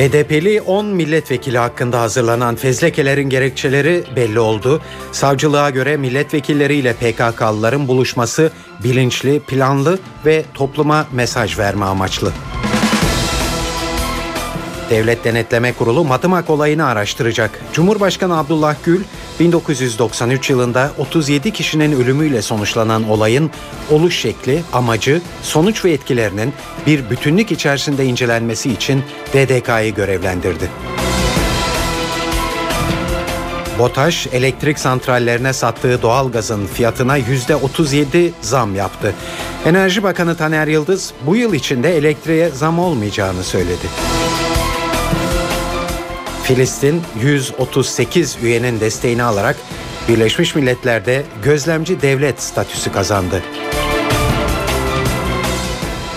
BDP'li 10 milletvekili hakkında hazırlanan fezlekelerin gerekçeleri belli oldu. Savcılığa göre milletvekilleriyle PKK'lıların buluşması bilinçli, planlı ve topluma mesaj verme amaçlı. Devlet Denetleme Kurulu Madımak olayını araştıracak. Cumhurbaşkanı Abdullah Gül, 1993 yılında 37 kişinin ölümüyle sonuçlanan olayın oluş şekli, amacı, sonuç ve etkilerinin bir bütünlük içerisinde incelenmesi için DDK'yı görevlendirdi. BOTAŞ elektrik santrallerine sattığı doğalgazın fiyatına %37 zam yaptı. Enerji Bakanı Taner Yıldız bu yıl içinde elektriğe zam olmayacağını söyledi. Filistin 138 üyenin desteğini alarak Birleşmiş Milletler'de gözlemci devlet statüsü kazandı.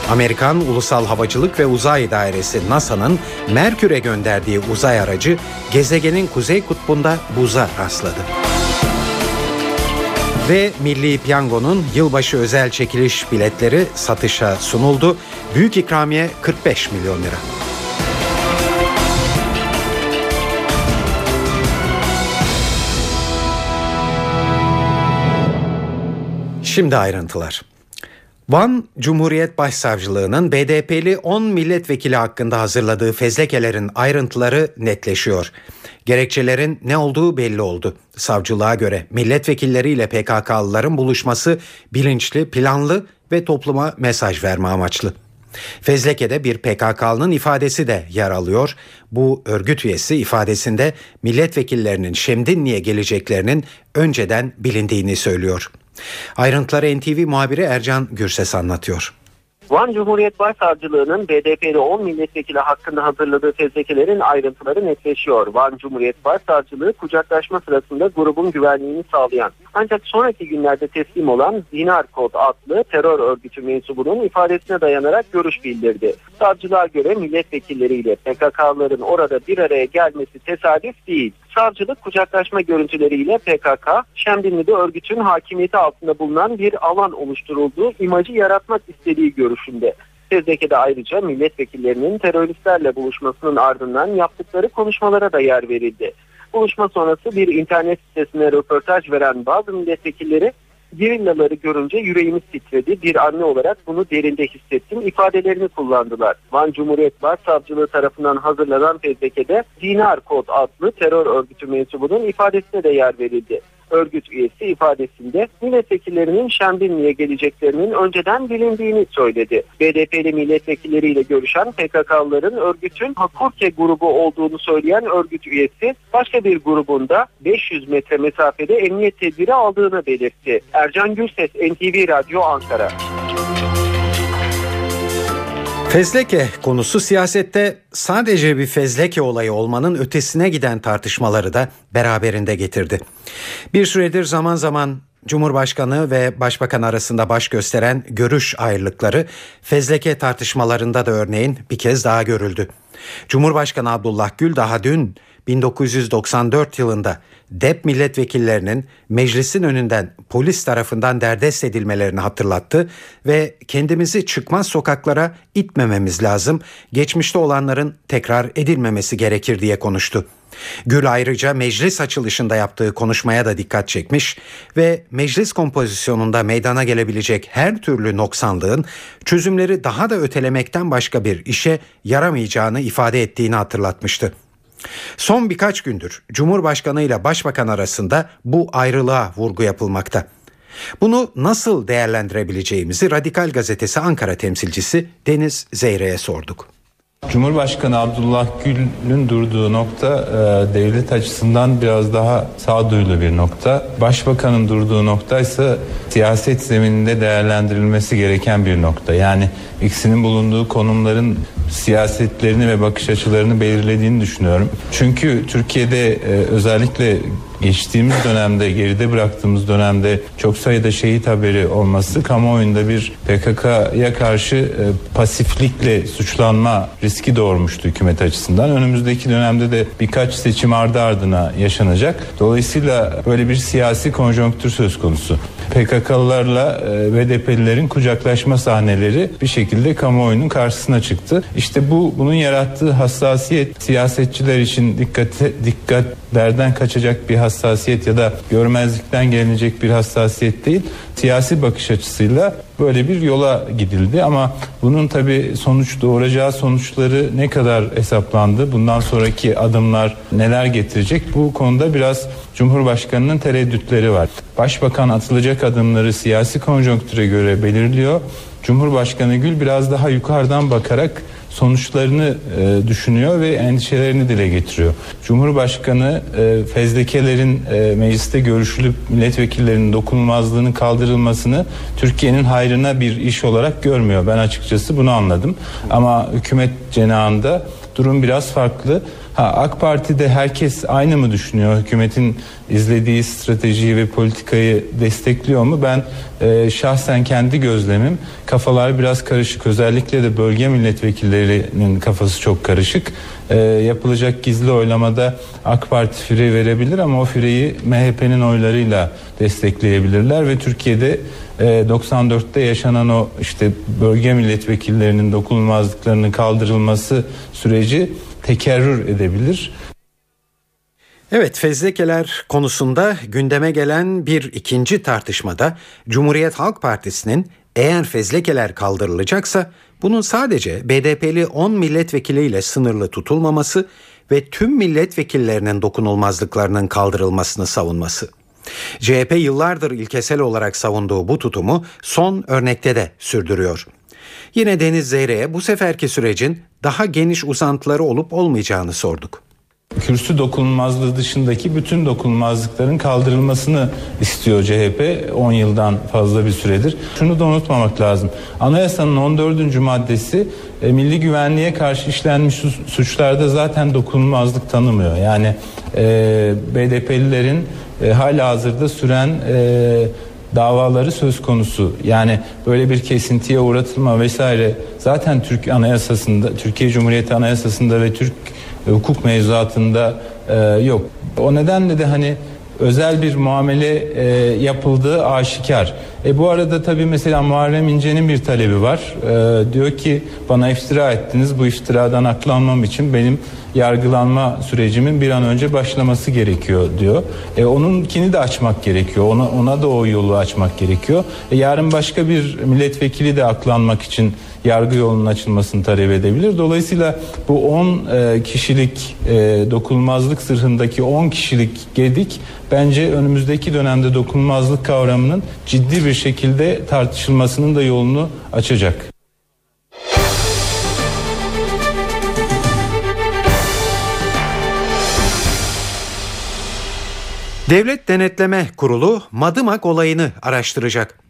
Amerikan Ulusal Havacılık ve Uzay Dairesi NASA'nın Merkür'e gönderdiği uzay aracı gezegenin kuzey kutbunda buza rastladı. Ve Milli Piyango'nun yılbaşı özel çekiliş biletleri satışa sunuldu. Büyük ikramiye 45 milyon lira. Şimdi ayrıntılar. Van Cumhuriyet Başsavcılığı'nın BDP'li 10 milletvekili hakkında hazırladığı fezlekelerin ayrıntıları netleşiyor. Gerekçelerin ne olduğu belli oldu. Savcılığa göre milletvekilleriyle PKK'lıların buluşması bilinçli, planlı ve topluma mesaj verme amaçlı. Fezleke'de bir PKK'lının ifadesi de yer alıyor. Bu örgüt üyesi ifadesinde milletvekillerinin Şemdinli'ye geleceklerinin önceden bilindiğini söylüyor. Ayrıntıları NTV muhabiri Ercan Gürses anlatıyor. Van Cumhuriyet Başsavcılığı'nın BDP'li 10 milletvekili hakkında hazırladığı fezlekelerin ayrıntıları netleşiyor. Van Cumhuriyet Başsavcılığı kucaklaşma sırasında grubun güvenliğini sağlayan ancak sonraki günlerde teslim olan Zinar Kod adlı terör örgütü mensubunun ifadesine dayanarak görüş bildirdi. Savcılığa göre milletvekilleriyle PKK'ların orada bir araya gelmesi tesadüf değil. Savcılık kucaklaşma görüntüleriyle PKK, Şemdinli'de örgütün hakimiyeti altında bulunan bir alan oluşturulduğu imajı yaratmak istediği görüşünde. Fezleke'de ayrıca milletvekillerinin teröristlerle buluşmasının ardından yaptıkları konuşmalara da yer verildi. Buluşma sonrası bir internet sitesine röportaj veren bazı milletvekilleri gerillaları görünce yüreğimiz titredi. Bir anne olarak bunu derinde hissettim. ifadelerini kullandılar. Van Cumhuriyet Başsavcılığı tarafından hazırlanan fezlekede Dinar Kod adlı terör örgütü mensubunun ifadesine de yer verildi örgüt üyesi ifadesinde milletvekillerinin Şembinli'ye geleceklerinin önceden bilindiğini söyledi. BDP'li milletvekilleriyle görüşen PKK'lıların örgütün Hakurke grubu olduğunu söyleyen örgüt üyesi başka bir grubunda 500 metre mesafede emniyet tedbiri aldığını belirtti. Ercan Gürses, NTV Radyo Ankara. Fezleke konusu siyasette sadece bir fezleke olayı olmanın ötesine giden tartışmaları da beraberinde getirdi. Bir süredir zaman zaman Cumhurbaşkanı ve Başbakan arasında baş gösteren görüş ayrılıkları fezleke tartışmalarında da örneğin bir kez daha görüldü. Cumhurbaşkanı Abdullah Gül daha dün 1994 yılında DEP milletvekillerinin meclisin önünden polis tarafından derdest edilmelerini hatırlattı ve kendimizi çıkmaz sokaklara itmememiz lazım, geçmişte olanların tekrar edilmemesi gerekir diye konuştu. Gül ayrıca meclis açılışında yaptığı konuşmaya da dikkat çekmiş ve meclis kompozisyonunda meydana gelebilecek her türlü noksanlığın çözümleri daha da ötelemekten başka bir işe yaramayacağını ifade ettiğini hatırlatmıştı. Son birkaç gündür Cumhurbaşkanı ile Başbakan arasında bu ayrılığa vurgu yapılmakta. Bunu nasıl değerlendirebileceğimizi Radikal Gazetesi Ankara temsilcisi Deniz Zeyre'ye sorduk. Cumhurbaşkanı Abdullah Gül'ün durduğu nokta e, devlet açısından biraz daha sağduyulu bir nokta. Başbakanın durduğu nokta ise siyaset zemininde değerlendirilmesi gereken bir nokta. Yani ikisinin bulunduğu konumların siyasetlerini ve bakış açılarını belirlediğini düşünüyorum. Çünkü Türkiye'de e, özellikle geçtiğimiz dönemde geride bıraktığımız dönemde çok sayıda şehit haberi olması kamuoyunda bir PKK'ya karşı e, pasiflikle suçlanma riski doğurmuştu hükümet açısından. Önümüzdeki dönemde de birkaç seçim ardı ardına yaşanacak. Dolayısıyla böyle bir siyasi konjonktür söz konusu. PKK'lılarla e, BDP'lilerin kucaklaşma sahneleri bir şekilde kamuoyunun karşısına çıktı. İşte bu bunun yarattığı hassasiyet siyasetçiler için dikkate, dikkatlerden kaçacak bir hassasiyet ya da görmezlikten gelinecek bir hassasiyet değil. Siyasi bakış açısıyla böyle bir yola gidildi ama bunun tabi sonuç doğuracağı sonuçları ne kadar hesaplandı? Bundan sonraki adımlar neler getirecek? Bu konuda biraz Cumhurbaşkanının tereddütleri var. Başbakan atılacak adımları siyasi konjonktüre göre belirliyor. Cumhurbaşkanı Gül biraz daha yukarıdan bakarak sonuçlarını e, düşünüyor ve endişelerini dile getiriyor. Cumhurbaşkanı e, fezlekelerin e, mecliste görüşülüp milletvekillerinin dokunulmazlığının kaldırılmasını Türkiye'nin hayrına bir iş olarak görmüyor. Ben açıkçası bunu anladım. Ama hükümet cenahında durum biraz farklı. Ha, AK Parti'de herkes aynı mı düşünüyor? Hükümetin izlediği stratejiyi ve politikayı destekliyor mu? Ben e, şahsen kendi gözlemim kafalar biraz karışık. Özellikle de bölge milletvekillerinin kafası çok karışık. E, yapılacak gizli oylamada AK Parti fire verebilir ama o fireyi MHP'nin oylarıyla destekleyebilirler ve Türkiye'de 94'te e, yaşanan o işte bölge milletvekillerinin dokunulmazlıklarının kaldırılması süreci tekerrür edebilir. Evet fezlekeler konusunda gündeme gelen bir ikinci tartışmada Cumhuriyet Halk Partisi'nin eğer fezlekeler kaldırılacaksa bunun sadece BDP'li 10 milletvekiliyle sınırlı tutulmaması ve tüm milletvekillerinin dokunulmazlıklarının kaldırılmasını savunması. CHP yıllardır ilkesel olarak savunduğu bu tutumu son örnekte de sürdürüyor. Yine Deniz Zeyre'ye bu seferki sürecin daha geniş uzantıları olup olmayacağını sorduk. Kürsü dokunulmazlığı dışındaki bütün dokunulmazlıkların kaldırılmasını istiyor CHP 10 yıldan fazla bir süredir. Şunu da unutmamak lazım. Anayasanın 14. maddesi e, milli güvenliğe karşı işlenmiş suçlarda zaten dokunulmazlık tanımıyor. Yani e, BDP'lilerin e, hala hazırda süren e, davaları söz konusu. Yani böyle bir kesintiye uğratılma vesaire zaten Türk Anayasasında, Türkiye Cumhuriyeti Anayasasında ve Türk hukuk mevzuatında e, yok. O nedenle de hani özel bir muamele e, yapıldığı aşikar. E bu arada tabii mesela Muharrem İnce'nin bir talebi var. E, diyor ki bana iftira ettiniz. Bu iftiradan aklanmam için benim yargılanma sürecimin bir an önce başlaması gerekiyor diyor. E, onunkini de açmak gerekiyor. Ona, ona da o yolu açmak gerekiyor. E, yarın başka bir milletvekili de aklanmak için yargı yolunun açılmasını talep edebilir. Dolayısıyla bu 10 e, kişilik e, dokunulmazlık sırrındaki 10 kişilik gedik bence önümüzdeki dönemde dokunulmazlık kavramının ciddi bir şekilde tartışılmasının da yolunu açacak. Devlet Denetleme Kurulu Madımak olayını araştıracak.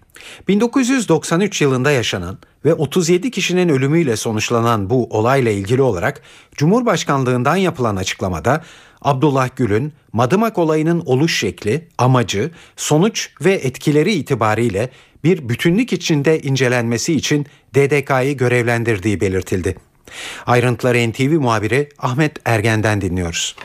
1993 yılında yaşanan ve 37 kişinin ölümüyle sonuçlanan bu olayla ilgili olarak Cumhurbaşkanlığından yapılan açıklamada Abdullah Gül'ün Madımak olayının oluş şekli, amacı, sonuç ve etkileri itibariyle bir bütünlük içinde incelenmesi için DDK'yı görevlendirdiği belirtildi. Ayrıntıları NTV muhabiri Ahmet Ergen'den dinliyoruz.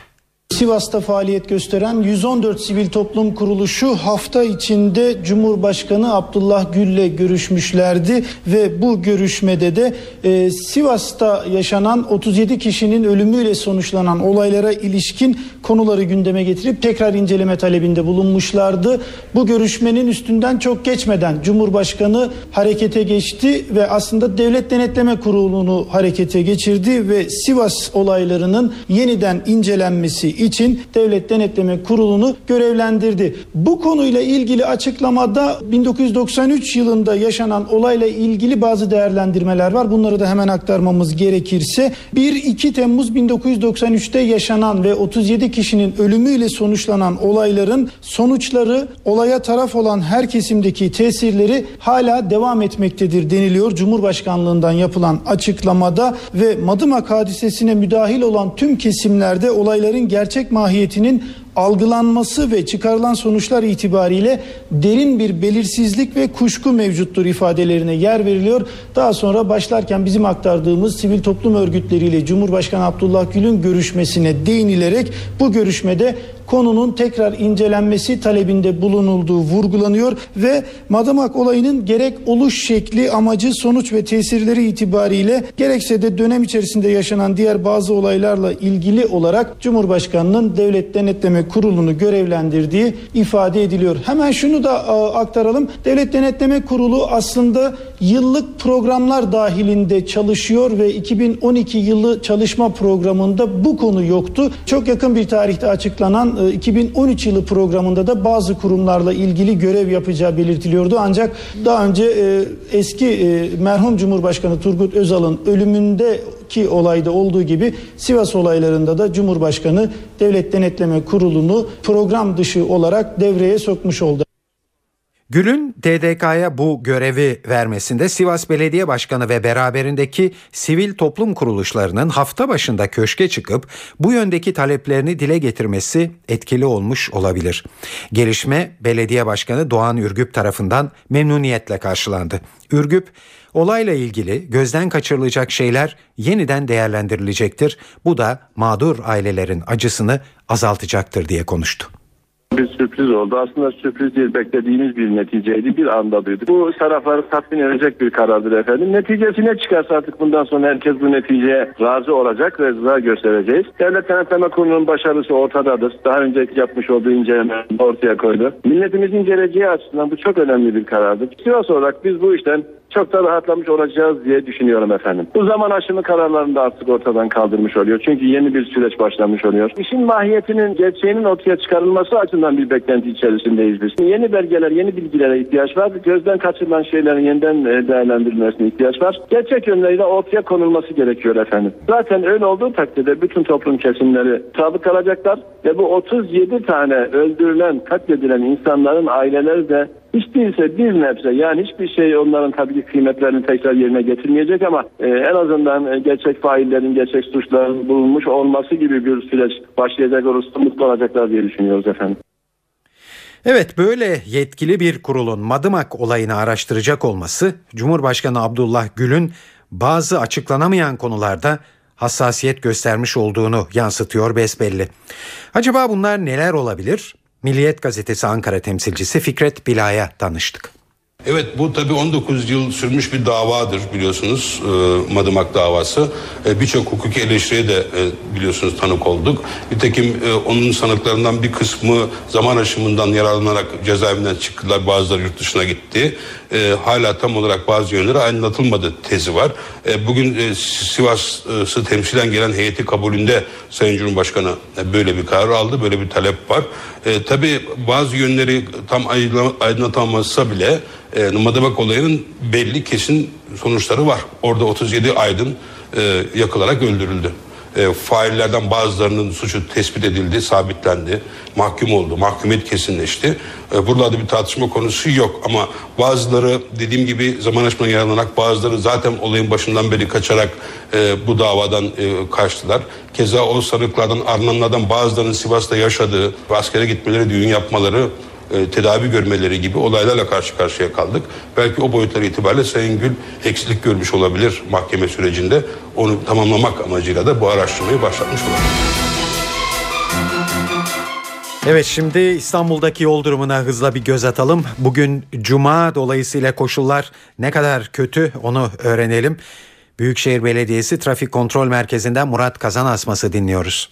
Sivas'ta faaliyet gösteren 114 sivil toplum kuruluşu hafta içinde Cumhurbaşkanı Abdullah Gül'le görüşmüşlerdi ve bu görüşmede de e, Sivas'ta yaşanan 37 kişinin ölümüyle sonuçlanan olaylara ilişkin konuları gündeme getirip tekrar inceleme talebinde bulunmuşlardı. Bu görüşmenin üstünden çok geçmeden Cumhurbaşkanı harekete geçti ve aslında Devlet Denetleme Kurulu'nu harekete geçirdi ve Sivas olaylarının yeniden incelenmesi için Devlet Denetleme Kurulu'nu görevlendirdi. Bu konuyla ilgili açıklamada 1993 yılında yaşanan olayla ilgili bazı değerlendirmeler var. Bunları da hemen aktarmamız gerekirse 1-2 Temmuz 1993'te yaşanan ve 37 kişinin ölümüyle sonuçlanan olayların sonuçları olaya taraf olan her kesimdeki tesirleri hala devam etmektedir deniliyor. Cumhurbaşkanlığından yapılan açıklamada ve Madımak hadisesine müdahil olan tüm kesimlerde olayların gerçek mahiyetinin algılanması ve çıkarılan sonuçlar itibariyle derin bir belirsizlik ve kuşku mevcuttur ifadelerine yer veriliyor. Daha sonra başlarken bizim aktardığımız sivil toplum örgütleriyle Cumhurbaşkanı Abdullah Gül'ün görüşmesine değinilerek bu görüşmede konunun tekrar incelenmesi talebinde bulunulduğu vurgulanıyor ve Madımak olayının gerek oluş şekli, amacı, sonuç ve tesirleri itibariyle gerekse de dönem içerisinde yaşanan diğer bazı olaylarla ilgili olarak Cumhurbaşkanı'nın Devlet Denetleme Kurulu'nu görevlendirdiği ifade ediliyor. Hemen şunu da a, aktaralım. Devlet Denetleme Kurulu aslında yıllık programlar dahilinde çalışıyor ve 2012 yılı çalışma programında bu konu yoktu. Çok yakın bir tarihte açıklanan 2013 yılı programında da bazı kurumlarla ilgili görev yapacağı belirtiliyordu. Ancak daha önce e, eski e, merhum Cumhurbaşkanı Turgut Özal'ın ölümündeki olayda olduğu gibi Sivas olaylarında da Cumhurbaşkanı Devlet Denetleme Kurulu'nu program dışı olarak devreye sokmuş oldu. Gül'ün DDK'ya bu görevi vermesinde Sivas Belediye Başkanı ve beraberindeki sivil toplum kuruluşlarının hafta başında köşke çıkıp bu yöndeki taleplerini dile getirmesi etkili olmuş olabilir. Gelişme Belediye Başkanı Doğan Ürgüp tarafından memnuniyetle karşılandı. Ürgüp, olayla ilgili gözden kaçırılacak şeyler yeniden değerlendirilecektir. Bu da mağdur ailelerin acısını azaltacaktır diye konuştu bir sürpriz oldu. Aslında sürpriz değil beklediğimiz bir neticeydi. Bir anda duydu. Bu tarafları tatmin edecek bir karardır efendim. Neticesi ne çıkarsa artık bundan sonra herkes bu neticeye razı olacak ve rıza göstereceğiz. Devlet Denetleme Kurulu'nun başarısı ortadadır. Daha önceki yapmış olduğu inceleme ortaya koydu. Milletimizin geleceği açısından bu çok önemli bir karardır. Sivas olarak biz bu işten çok da rahatlamış olacağız diye düşünüyorum efendim. Bu zaman aşımı kararlarını da artık ortadan kaldırmış oluyor. Çünkü yeni bir süreç başlamış oluyor. İşin mahiyetinin, gerçeğinin ortaya çıkarılması açısından bir beklenti içerisindeyiz biz. Yeni belgeler, yeni bilgilere ihtiyaç var. Gözden kaçırılan şeylerin yeniden e, değerlendirilmesine ihtiyaç var. Gerçek yönleriyle ortaya konulması gerekiyor efendim. Zaten öyle olduğu takdirde bütün toplum kesimleri sabık kalacaklar ve bu 37 tane öldürülen, katledilen insanların aileleri de hiç değilse bir nebze yani hiçbir şey onların tabii ki kıymetlerini tekrar yerine getirmeyecek ama e, en azından e, gerçek faillerin, gerçek suçların bulunmuş olması gibi bir süreç başlayacak olursa mutlu olacaklar diye düşünüyoruz efendim. Evet böyle yetkili bir kurulun Madımak olayını araştıracak olması Cumhurbaşkanı Abdullah Gül'ün bazı açıklanamayan konularda hassasiyet göstermiş olduğunu yansıtıyor besbelli. Acaba bunlar neler olabilir? Milliyet Gazetesi Ankara temsilcisi Fikret Bila'ya danıştık. Evet bu tabi 19 yıl sürmüş bir davadır biliyorsunuz e, Madımak davası. E, Birçok hukuki eleştiriye de e, biliyorsunuz tanık olduk. Nitekim e, onun sanıklarından bir kısmı zaman aşımından yararlanarak cezaevinden çıktılar. Bazıları yurt dışına gitti. E, hala tam olarak bazı yönleri aydınlatılmadı tezi var. E, bugün e, Sivas'ı temsilen gelen heyeti kabulünde Sayın Cumhurbaşkanı e, böyle bir karar aldı. Böyle bir talep var. E, tabi bazı yönleri tam aydınlatamazsa bile e, Madımak olayının belli kesin sonuçları var. Orada 37 aydın e, yakılarak öldürüldü. E, faillerden bazılarının suçu tespit edildi, sabitlendi, mahkum oldu, mahkumiyet kesinleşti. E, buralarda bir tartışma konusu yok ama bazıları dediğim gibi zaman aşımına yararlanarak bazıları zaten olayın başından beri kaçarak e, bu davadan e, kaçtılar. Keza o sanıklardan arınanlardan bazılarının Sivas'ta yaşadığı askere gitmeleri, düğün yapmaları e, tedavi görmeleri gibi olaylarla karşı karşıya kaldık. Belki o boyutlar itibariyle Sayın Gül eksilik görmüş olabilir mahkeme sürecinde. Onu tamamlamak amacıyla da bu araştırmayı başlatmış olabilir. Evet şimdi İstanbul'daki yol durumuna hızla bir göz atalım. Bugün cuma dolayısıyla koşullar ne kadar kötü onu öğrenelim. Büyükşehir Belediyesi Trafik Kontrol Merkezi'nden Murat Kazan Asması dinliyoruz.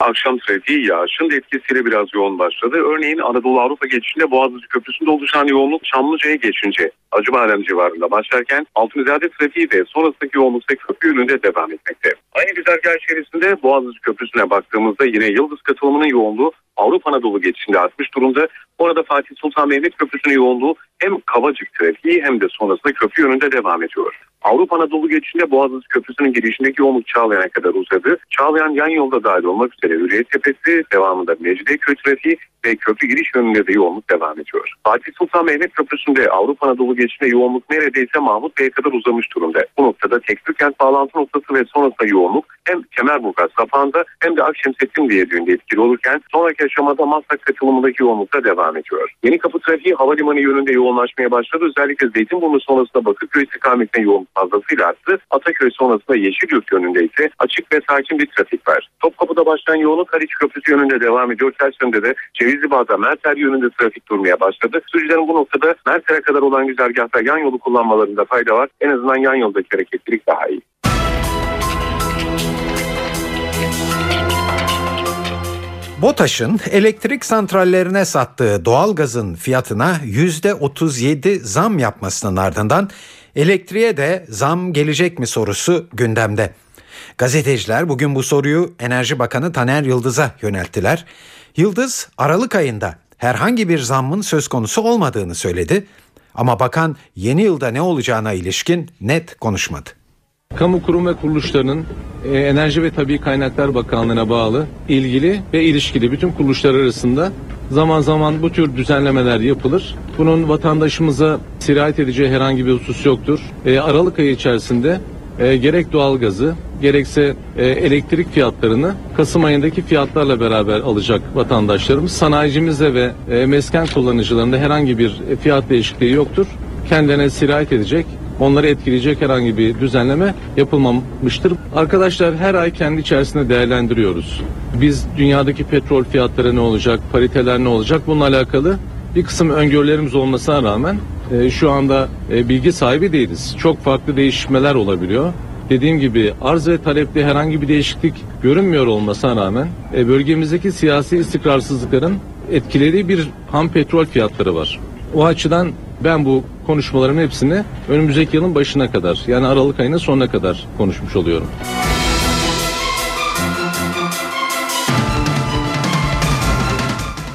Akşam trafiği yağışın etkisiyle biraz yoğun başladı. Örneğin Anadolu Avrupa geçişinde Boğaziçi Köprüsü'nde oluşan yoğunluk Çamlıca'ya geçince Acıbadem civarında başlarken Altınizade trafiği ve sonrasındaki yoğunlukta köprü yönünde devam etmekte. Aynı güzergah içerisinde Boğaziçi Köprüsü'ne baktığımızda yine Yıldız katılımının yoğunluğu Avrupa Anadolu geçişinde artmış durumda. Orada Fatih Sultan Mehmet Köprüsü'nün yoğunluğu hem Kavacık trafiği hem de sonrasında köprü yönünde devam ediyor. Avrupa Anadolu geçişinde Boğaziçi Köprüsü'nün girişindeki yoğunluk Çağlayan'a kadar uzadı. Çağlayan yan yolda dahil olmak üzere Hürriyet Tepesi, devamında Mecidiyeköy trafiği ve köprü giriş yönünde de yoğunluk devam ediyor. Fatih Sultan Mehmet Köprüsü'nde Avrupa Anadolu geçişinde yoğunluk neredeyse Mahmut Bey'e kadar uzamış durumda. Bu noktada Tekstil Kent bağlantı noktası ve sonrasında yoğunluk hem Kemerburgaz Sapan'da hem de Akşemsettin Viyadüğü'nde etkili olurken sonraki aşamada Maslak katılımındaki yoğunlukta devam ediyor. Yeni kapı trafiği havalimanı yönünde yoğunlaşmaya başladı. Özellikle Zeytinburnu sonrasında Bakırköy istikametine yoğunluk fazlasıyla arttı. Ataköy sonrasında Yeşilyurt yönünde ise açık ve sakin bir trafik var. Topkapı'da başlayan yoğunluk Haliç Köprüsü yönünde devam ediyor. Ters yönde de Cevizli Bağ'da Merter yönünde trafik durmaya başladı. Sürücülerin bu noktada Merter'e kadar olan güzergahta yan yolu kullanmalarında fayda var. En azından yan yoldaki hareketlilik daha iyi. BOTAŞ'ın elektrik santrallerine sattığı doğalgazın fiyatına %37 zam yapmasının ardından elektriğe de zam gelecek mi sorusu gündemde. Gazeteciler bugün bu soruyu Enerji Bakanı Taner Yıldız'a yönelttiler. Yıldız Aralık ayında herhangi bir zammın söz konusu olmadığını söyledi. Ama bakan yeni yılda ne olacağına ilişkin net konuşmadı. Kamu kurum ve kuruluşlarının e, Enerji ve Tabi Kaynaklar Bakanlığı'na bağlı ilgili ve ilişkili bütün kuruluşlar arasında zaman zaman bu tür düzenlemeler yapılır. Bunun vatandaşımıza sirayet edeceği herhangi bir husus yoktur. E, Aralık ayı içerisinde e, gerek doğalgazı gerekse e, elektrik fiyatlarını Kasım ayındaki fiyatlarla beraber alacak vatandaşlarımız. Sanayicimizde ve mesken kullanıcılarında herhangi bir fiyat değişikliği yoktur. Kendilerine sirayet edecek onları etkileyecek herhangi bir düzenleme yapılmamıştır. Arkadaşlar her ay kendi içerisinde değerlendiriyoruz. Biz dünyadaki petrol fiyatları ne olacak, pariteler ne olacak bununla alakalı bir kısım öngörülerimiz olmasına rağmen e, şu anda e, bilgi sahibi değiliz. Çok farklı değişmeler olabiliyor. Dediğim gibi arz ve talepte herhangi bir değişiklik görünmüyor olmasına rağmen e, bölgemizdeki siyasi istikrarsızlıkların etkilediği bir ham petrol fiyatları var. O açıdan ben bu konuşmaların hepsini önümüzdeki yılın başına kadar yani Aralık ayının sonuna kadar konuşmuş oluyorum.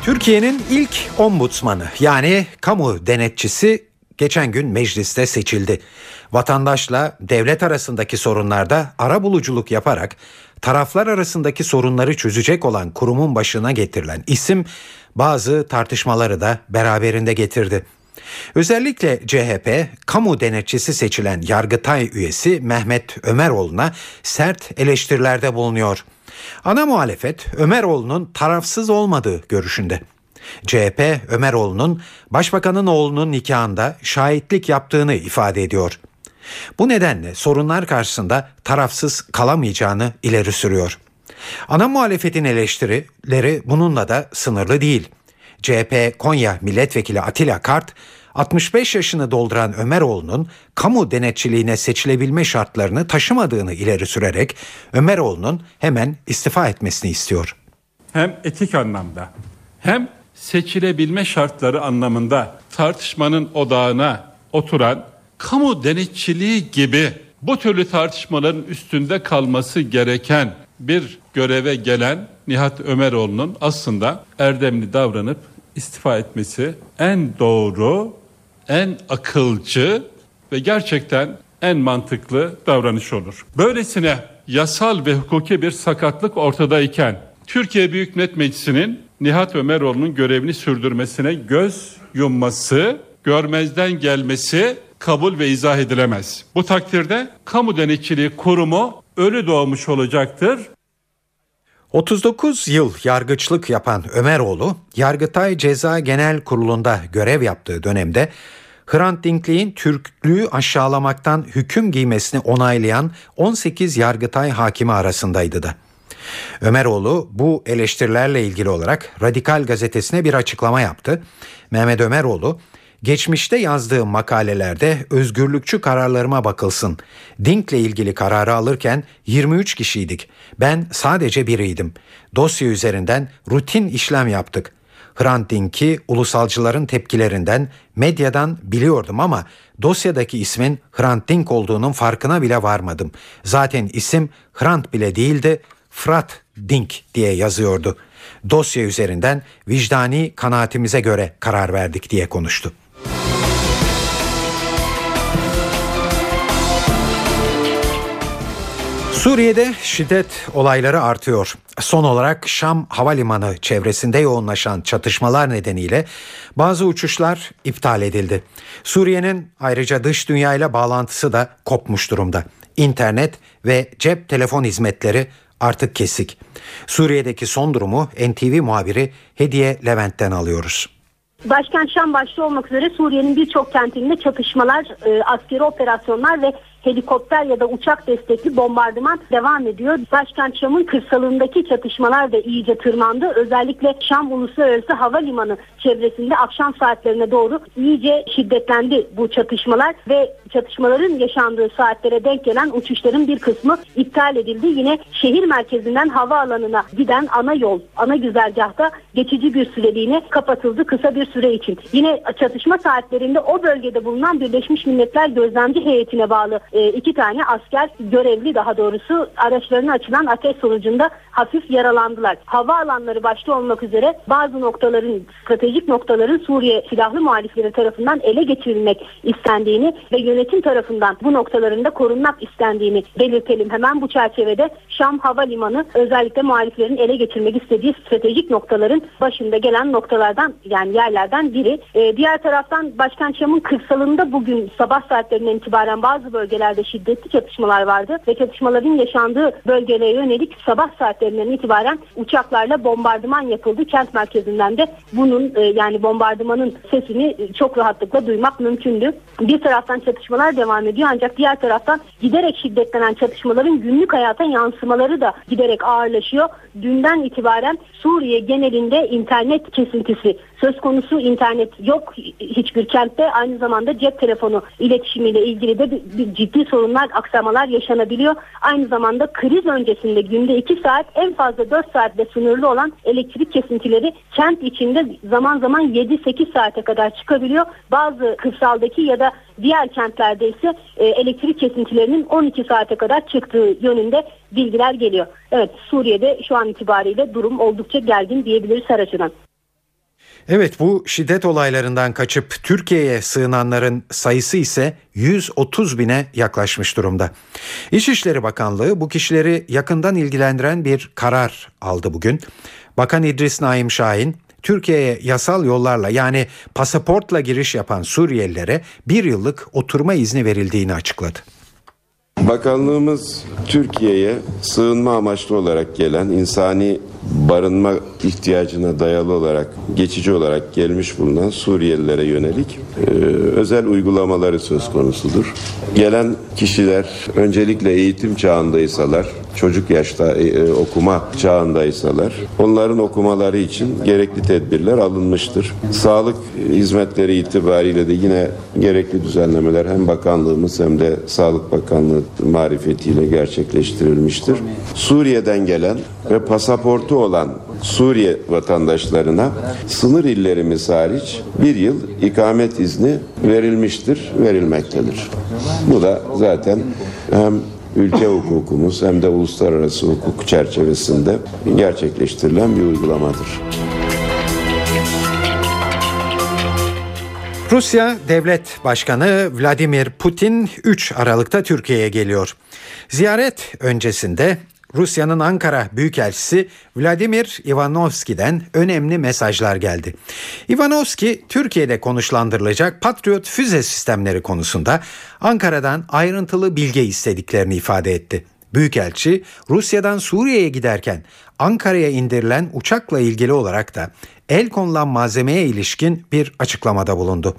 Türkiye'nin ilk ombudsmanı yani kamu denetçisi geçen gün mecliste seçildi. Vatandaşla devlet arasındaki sorunlarda ara buluculuk yaparak taraflar arasındaki sorunları çözecek olan kurumun başına getirilen isim bazı tartışmaları da beraberinde getirdi. Özellikle CHP kamu denetçisi seçilen Yargıtay üyesi Mehmet Ömeroğlu'na sert eleştirilerde bulunuyor. Ana muhalefet Ömeroğlu'nun tarafsız olmadığı görüşünde. CHP Ömeroğlu'nun başbakanın oğlunun nikahında şahitlik yaptığını ifade ediyor. Bu nedenle sorunlar karşısında tarafsız kalamayacağını ileri sürüyor. Ana muhalefetin eleştirileri bununla da sınırlı değil. CHP Konya Milletvekili Atilla Kart 65 yaşını dolduran Ömeroğlu'nun kamu denetçiliğine seçilebilme şartlarını taşımadığını ileri sürerek Ömeroğlu'nun hemen istifa etmesini istiyor. Hem etik anlamda hem seçilebilme şartları anlamında tartışmanın odağına oturan kamu denetçiliği gibi bu türlü tartışmaların üstünde kalması gereken bir göreve gelen Nihat Ömeroğlu'nun aslında erdemli davranıp istifa etmesi en doğru, en akılcı ve gerçekten en mantıklı davranış olur. Böylesine yasal ve hukuki bir sakatlık ortadayken Türkiye Büyük Millet Meclisi'nin Nihat Ömeroğlu'nun görevini sürdürmesine göz yumması, görmezden gelmesi kabul ve izah edilemez. Bu takdirde kamu denetçiliği kurumu ölü doğmuş olacaktır. 39 yıl yargıçlık yapan Ömeroğlu, Yargıtay Ceza Genel Kurulu'nda görev yaptığı dönemde Hrant Dinkli'nin Türklüğü aşağılamaktan hüküm giymesini onaylayan 18 Yargıtay hakimi arasındaydı da. Ömeroğlu bu eleştirilerle ilgili olarak Radikal gazetesine bir açıklama yaptı. Mehmet Ömeroğlu, Geçmişte yazdığım makalelerde özgürlükçü kararlarıma bakılsın. Dink'le ilgili kararı alırken 23 kişiydik. Ben sadece biriydim. Dosya üzerinden rutin işlem yaptık. Hrant Dink'i ulusalcıların tepkilerinden, medyadan biliyordum ama dosyadaki ismin Hrant Dink olduğunun farkına bile varmadım. Zaten isim Hrant bile değildi, Frat Dink diye yazıyordu. Dosya üzerinden vicdani kanaatimize göre karar verdik diye konuştu. Suriye'de şiddet olayları artıyor. Son olarak Şam Havalimanı çevresinde yoğunlaşan çatışmalar nedeniyle bazı uçuşlar iptal edildi. Suriye'nin ayrıca dış dünyayla bağlantısı da kopmuş durumda. İnternet ve cep telefon hizmetleri artık kesik. Suriye'deki son durumu NTV muhabiri Hediye Levent'ten alıyoruz. Başkent Şam başta olmak üzere Suriye'nin birçok kentinde çatışmalar, e, askeri operasyonlar ve helikopter ya da uçak destekli bombardıman devam ediyor. Başkent Şam'ın kırsalındaki çatışmalar da iyice tırmandı. Özellikle Şam Uluslararası Havalimanı çevresinde akşam saatlerine doğru iyice şiddetlendi bu çatışmalar ve çatışmaların yaşandığı saatlere denk gelen uçuşların bir kısmı iptal edildi. Yine şehir merkezinden havaalanına giden ana yol, ana güzergahta geçici bir süreliğine kapatıldı kısa bir süre için. Yine çatışma saatlerinde o bölgede bulunan Birleşmiş Milletler Gözlemci Heyetine bağlı e, iki tane asker görevli daha doğrusu araçlarına açılan ateş sonucunda hafif yaralandılar. Hava alanları başta olmak üzere bazı noktaların stratejik noktaların Suriye silahlı muhalifleri tarafından ele geçirilmek istendiğini ve yönetim tarafından bu noktaların da korunmak istendiğini belirtelim. Hemen bu çerçevede Şam Havalimanı özellikle muhaliflerin ele geçirmek istediği stratejik noktaların başında gelen noktalardan yani yerlerden biri. Ee, diğer taraftan Başkent Şam'ın kırsalında bugün sabah saatlerinden itibaren bazı bölgelerde şiddetli çatışmalar vardı ve çatışmaların yaşandığı bölgelere yönelik sabah saatlerinden itibaren uçaklarla bombardıman yapıldı. Kent merkezinden de bunun e, yani bombardımanın sesini çok rahatlıkla duymak mümkündü. Bir taraftan çatışmalar devam ediyor ancak diğer taraftan giderek şiddetlenen çatışmaların günlük hayata yansımaları da giderek ağırlaşıyor. Dünden itibaren Suriye genelinde internet kesintisi söz konusu internet yok hiçbir kentte aynı zamanda cep telefonu iletişimiyle ilgili de bir ciddi sorunlar aksamalar yaşanabiliyor. Aynı zamanda kriz öncesinde günde 2 saat en fazla 4 saatte sınırlı olan elektrik kesintileri kent içinde zaman zaman 7-8 saate kadar çıkabiliyor. Bazı kırsaldaki ya da diğer kentlerde ise e, elektrik kesintilerinin 12 saate kadar çıktığı yönünde bilgiler geliyor. Evet Suriye'de şu an itibariyle durum oldukça gergin diyebiliriz her açıdan. Evet bu şiddet olaylarından kaçıp Türkiye'ye sığınanların sayısı ise 130 bine yaklaşmış durumda. İçişleri Bakanlığı bu kişileri yakından ilgilendiren bir karar aldı bugün. Bakan İdris Naim Şahin Türkiye'ye yasal yollarla yani pasaportla giriş yapan Suriyelilere bir yıllık oturma izni verildiğini açıkladı. Bakanlığımız Türkiye'ye sığınma amaçlı olarak gelen insani barınma ihtiyacına dayalı olarak geçici olarak gelmiş bulunan Suriyelilere yönelik e, özel uygulamaları söz konusudur. Gelen kişiler öncelikle eğitim çağındaysalar, çocuk yaşta e, e, okuma çağındaysalar onların okumaları için gerekli tedbirler alınmıştır. Sağlık hizmetleri itibariyle de yine gerekli düzenlemeler hem bakanlığımız hem de Sağlık Bakanlığı marifetiyle gerçekleştirilmiştir. Suriye'den gelen ve pasaportu olan Suriye vatandaşlarına sınır illerimiz hariç bir yıl ikamet izni verilmiştir, verilmektedir. Bu da zaten hem ülke hukukumuz hem de uluslararası hukuk çerçevesinde gerçekleştirilen bir uygulamadır. Rusya Devlet Başkanı Vladimir Putin 3 Aralık'ta Türkiye'ye geliyor. Ziyaret öncesinde Rusya'nın Ankara Büyükelçisi Vladimir Ivanovski'den önemli mesajlar geldi. Ivanovski Türkiye'de konuşlandırılacak Patriot füze sistemleri konusunda Ankara'dan ayrıntılı bilgi istediklerini ifade etti. Büyükelçi Rusya'dan Suriye'ye giderken Ankara'ya indirilen uçakla ilgili olarak da el konulan malzemeye ilişkin bir açıklamada bulundu.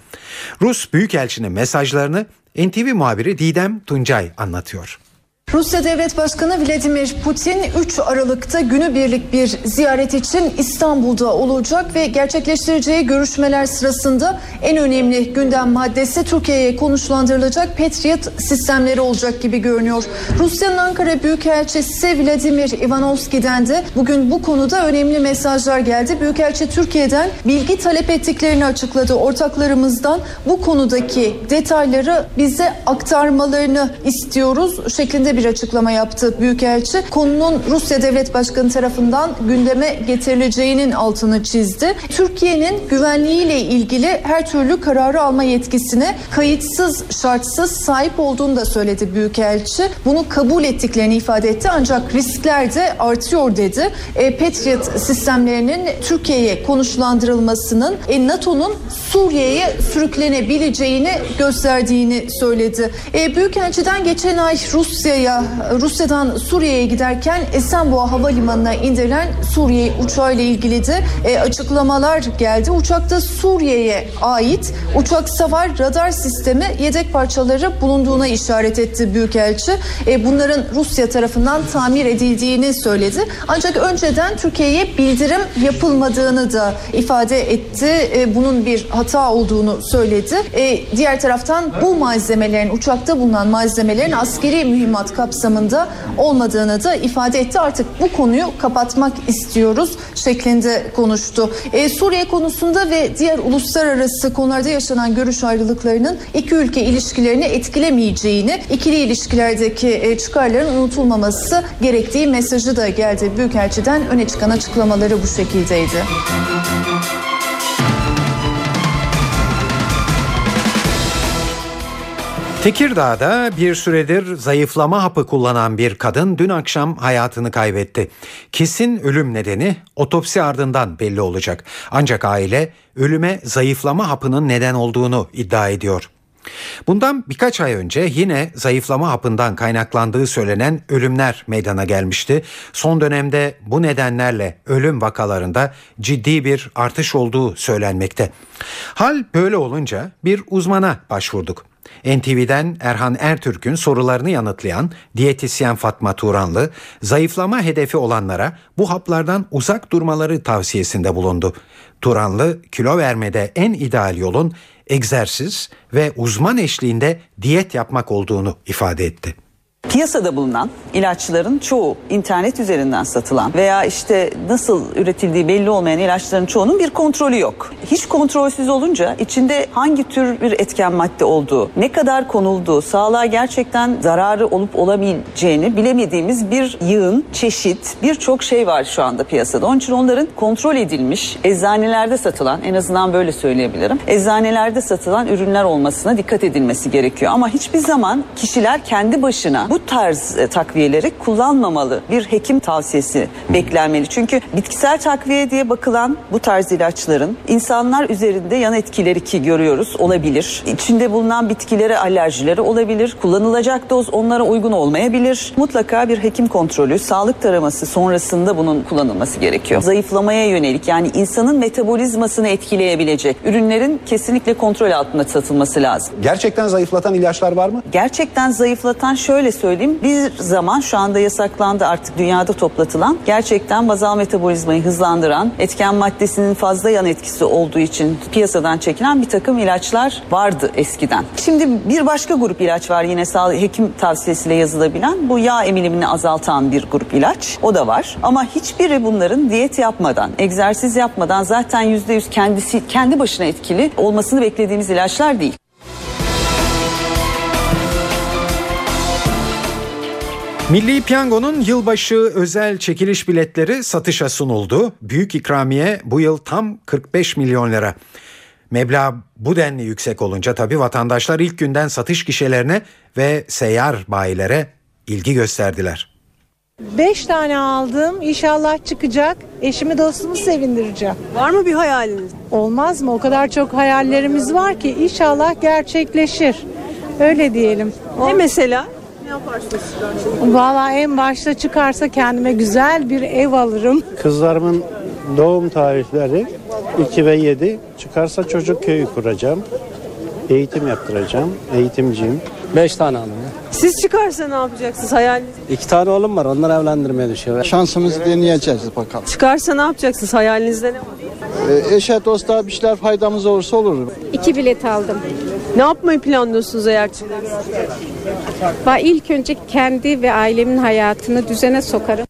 Rus Büyükelçinin mesajlarını NTV muhabiri Didem Tuncay anlatıyor. Rusya Devlet Başkanı Vladimir Putin 3 Aralık'ta günübirlik bir ziyaret için İstanbul'da olacak ve gerçekleştireceği görüşmeler sırasında en önemli gündem maddesi Türkiye'ye konuşlandırılacak Patriot sistemleri olacak gibi görünüyor. Rusya'nın Ankara Büyükelçisi Vladimir Ivanovski'den de bugün bu konuda önemli mesajlar geldi. Büyükelçi Türkiye'den bilgi talep ettiklerini açıkladı. Ortaklarımızdan bu konudaki detayları bize aktarmalarını istiyoruz şeklinde yönünde bir açıklama yaptı Büyükelçi. Konunun Rusya Devlet Başkanı tarafından gündeme getirileceğinin altını çizdi. Türkiye'nin güvenliğiyle ilgili her türlü kararı alma yetkisine kayıtsız, şartsız sahip olduğunu da söyledi Büyükelçi. Bunu kabul ettiklerini ifade etti ancak riskler de artıyor dedi. E, Patriot sistemlerinin Türkiye'ye konuşlandırılmasının e, NATO'nun Suriye'ye sürüklenebileceğini gösterdiğini söyledi. E, Büyükelçiden geçen ay Rusya'ya, Rusya'dan Suriye'ye giderken Esenboğa Havalimanı'na indirilen Suriye uçağıyla ilgili de e, açıklamalar geldi. Uçakta Suriye'ye ait uçak savar radar sistemi yedek parçaları bulunduğuna işaret etti Büyükelçi. E, bunların Rusya tarafından tamir edildiğini söyledi. Ancak önceden Türkiye'ye bildirim yapılmadığını da ifade etti. E, bunun bir hata olduğunu söyledi. E, diğer taraftan bu malzemelerin uçakta bulunan malzemelerin askeri mühimmat kapsamında olmadığını da ifade etti. Artık bu konuyu kapatmak istiyoruz şeklinde konuştu. E, Suriye konusunda ve diğer uluslararası konularda yaşanan görüş ayrılıklarının iki ülke ilişkilerini etkilemeyeceğini, ikili ilişkilerdeki e, çıkarların unutulmaması gerektiği mesajı da geldi. Büyükelçiden öne çıkan açıklamaları bu şekildeydi. Tekirdağ'da bir süredir zayıflama hapı kullanan bir kadın dün akşam hayatını kaybetti. Kesin ölüm nedeni otopsi ardından belli olacak. Ancak aile ölüme zayıflama hapının neden olduğunu iddia ediyor. Bundan birkaç ay önce yine zayıflama hapından kaynaklandığı söylenen ölümler meydana gelmişti. Son dönemde bu nedenlerle ölüm vakalarında ciddi bir artış olduğu söylenmekte. Hal böyle olunca bir uzmana başvurduk. NTV'den Erhan Ertürk'ün sorularını yanıtlayan diyetisyen Fatma Turanlı, zayıflama hedefi olanlara bu haplardan uzak durmaları tavsiyesinde bulundu. Turanlı, kilo vermede en ideal yolun egzersiz ve uzman eşliğinde diyet yapmak olduğunu ifade etti. Piyasada bulunan ilaçların çoğu internet üzerinden satılan veya işte nasıl üretildiği belli olmayan ilaçların çoğunun bir kontrolü yok. Hiç kontrolsüz olunca içinde hangi tür bir etken madde olduğu, ne kadar konulduğu, sağlığa gerçekten zararı olup olabileceğini bilemediğimiz bir yığın, çeşit, birçok şey var şu anda piyasada. Onun için onların kontrol edilmiş, eczanelerde satılan, en azından böyle söyleyebilirim, eczanelerde satılan ürünler olmasına dikkat edilmesi gerekiyor. Ama hiçbir zaman kişiler kendi başına bu tarz e, takviyeleri kullanmamalı. Bir hekim tavsiyesi beklenmeli. Çünkü bitkisel takviye diye bakılan bu tarz ilaçların insanlar üzerinde yan etkileri ki görüyoruz olabilir. İçinde bulunan bitkilere alerjileri olabilir. Kullanılacak doz onlara uygun olmayabilir. Mutlaka bir hekim kontrolü, sağlık taraması sonrasında bunun kullanılması gerekiyor. Zayıflamaya yönelik yani insanın metabolizmasını etkileyebilecek ürünlerin kesinlikle kontrol altında satılması lazım. Gerçekten zayıflatan ilaçlar var mı? Gerçekten zayıflatan şöyle söyleyeyim. Bir zaman şu anda yasaklandı artık dünyada toplatılan. Gerçekten bazal metabolizmayı hızlandıran, etken maddesinin fazla yan etkisi olduğu için piyasadan çekilen bir takım ilaçlar vardı eskiden. Şimdi bir başka grup ilaç var yine sağlık hekim tavsiyesiyle yazılabilen. Bu yağ emilimini azaltan bir grup ilaç. O da var. Ama hiçbiri bunların diyet yapmadan, egzersiz yapmadan zaten %100 kendisi kendi başına etkili olmasını beklediğimiz ilaçlar değil. Milli Piyango'nun yılbaşı özel çekiliş biletleri satışa sunuldu. Büyük ikramiye bu yıl tam 45 milyon lira. Meblağ bu denli yüksek olunca tabii vatandaşlar ilk günden satış gişelerine ve seyyar bayilere ilgi gösterdiler. 5 tane aldım. İnşallah çıkacak. Eşimi dostumu sevindireceğim. Var mı bir hayaliniz? Olmaz mı? O kadar çok hayallerimiz var ki inşallah gerçekleşir. Öyle diyelim. Ne mesela? Ne yaparsınız? Valla en başta çıkarsa kendime güzel bir ev alırım. Kızlarımın doğum tarihleri 2 ve 7. Çıkarsa çocuk köyü kuracağım. Eğitim yaptıracağım. Eğitimciyim. 5 tane aldım. Siz çıkarsa ne yapacaksınız hayaliniz? İki tane oğlum var onları evlendirmeye düşüyor. Şansımızı deneyeceğiz bakalım. Çıkarsa ne yapacaksınız? Hayalinizde ne var? Ee, eşe dosta bir şeyler faydamız olursa olur. İki bilet aldım. Ne yapmayı planlıyorsunuz eğer çıkarsa? Ben ilk önce kendi ve ailemin hayatını düzene sokarım.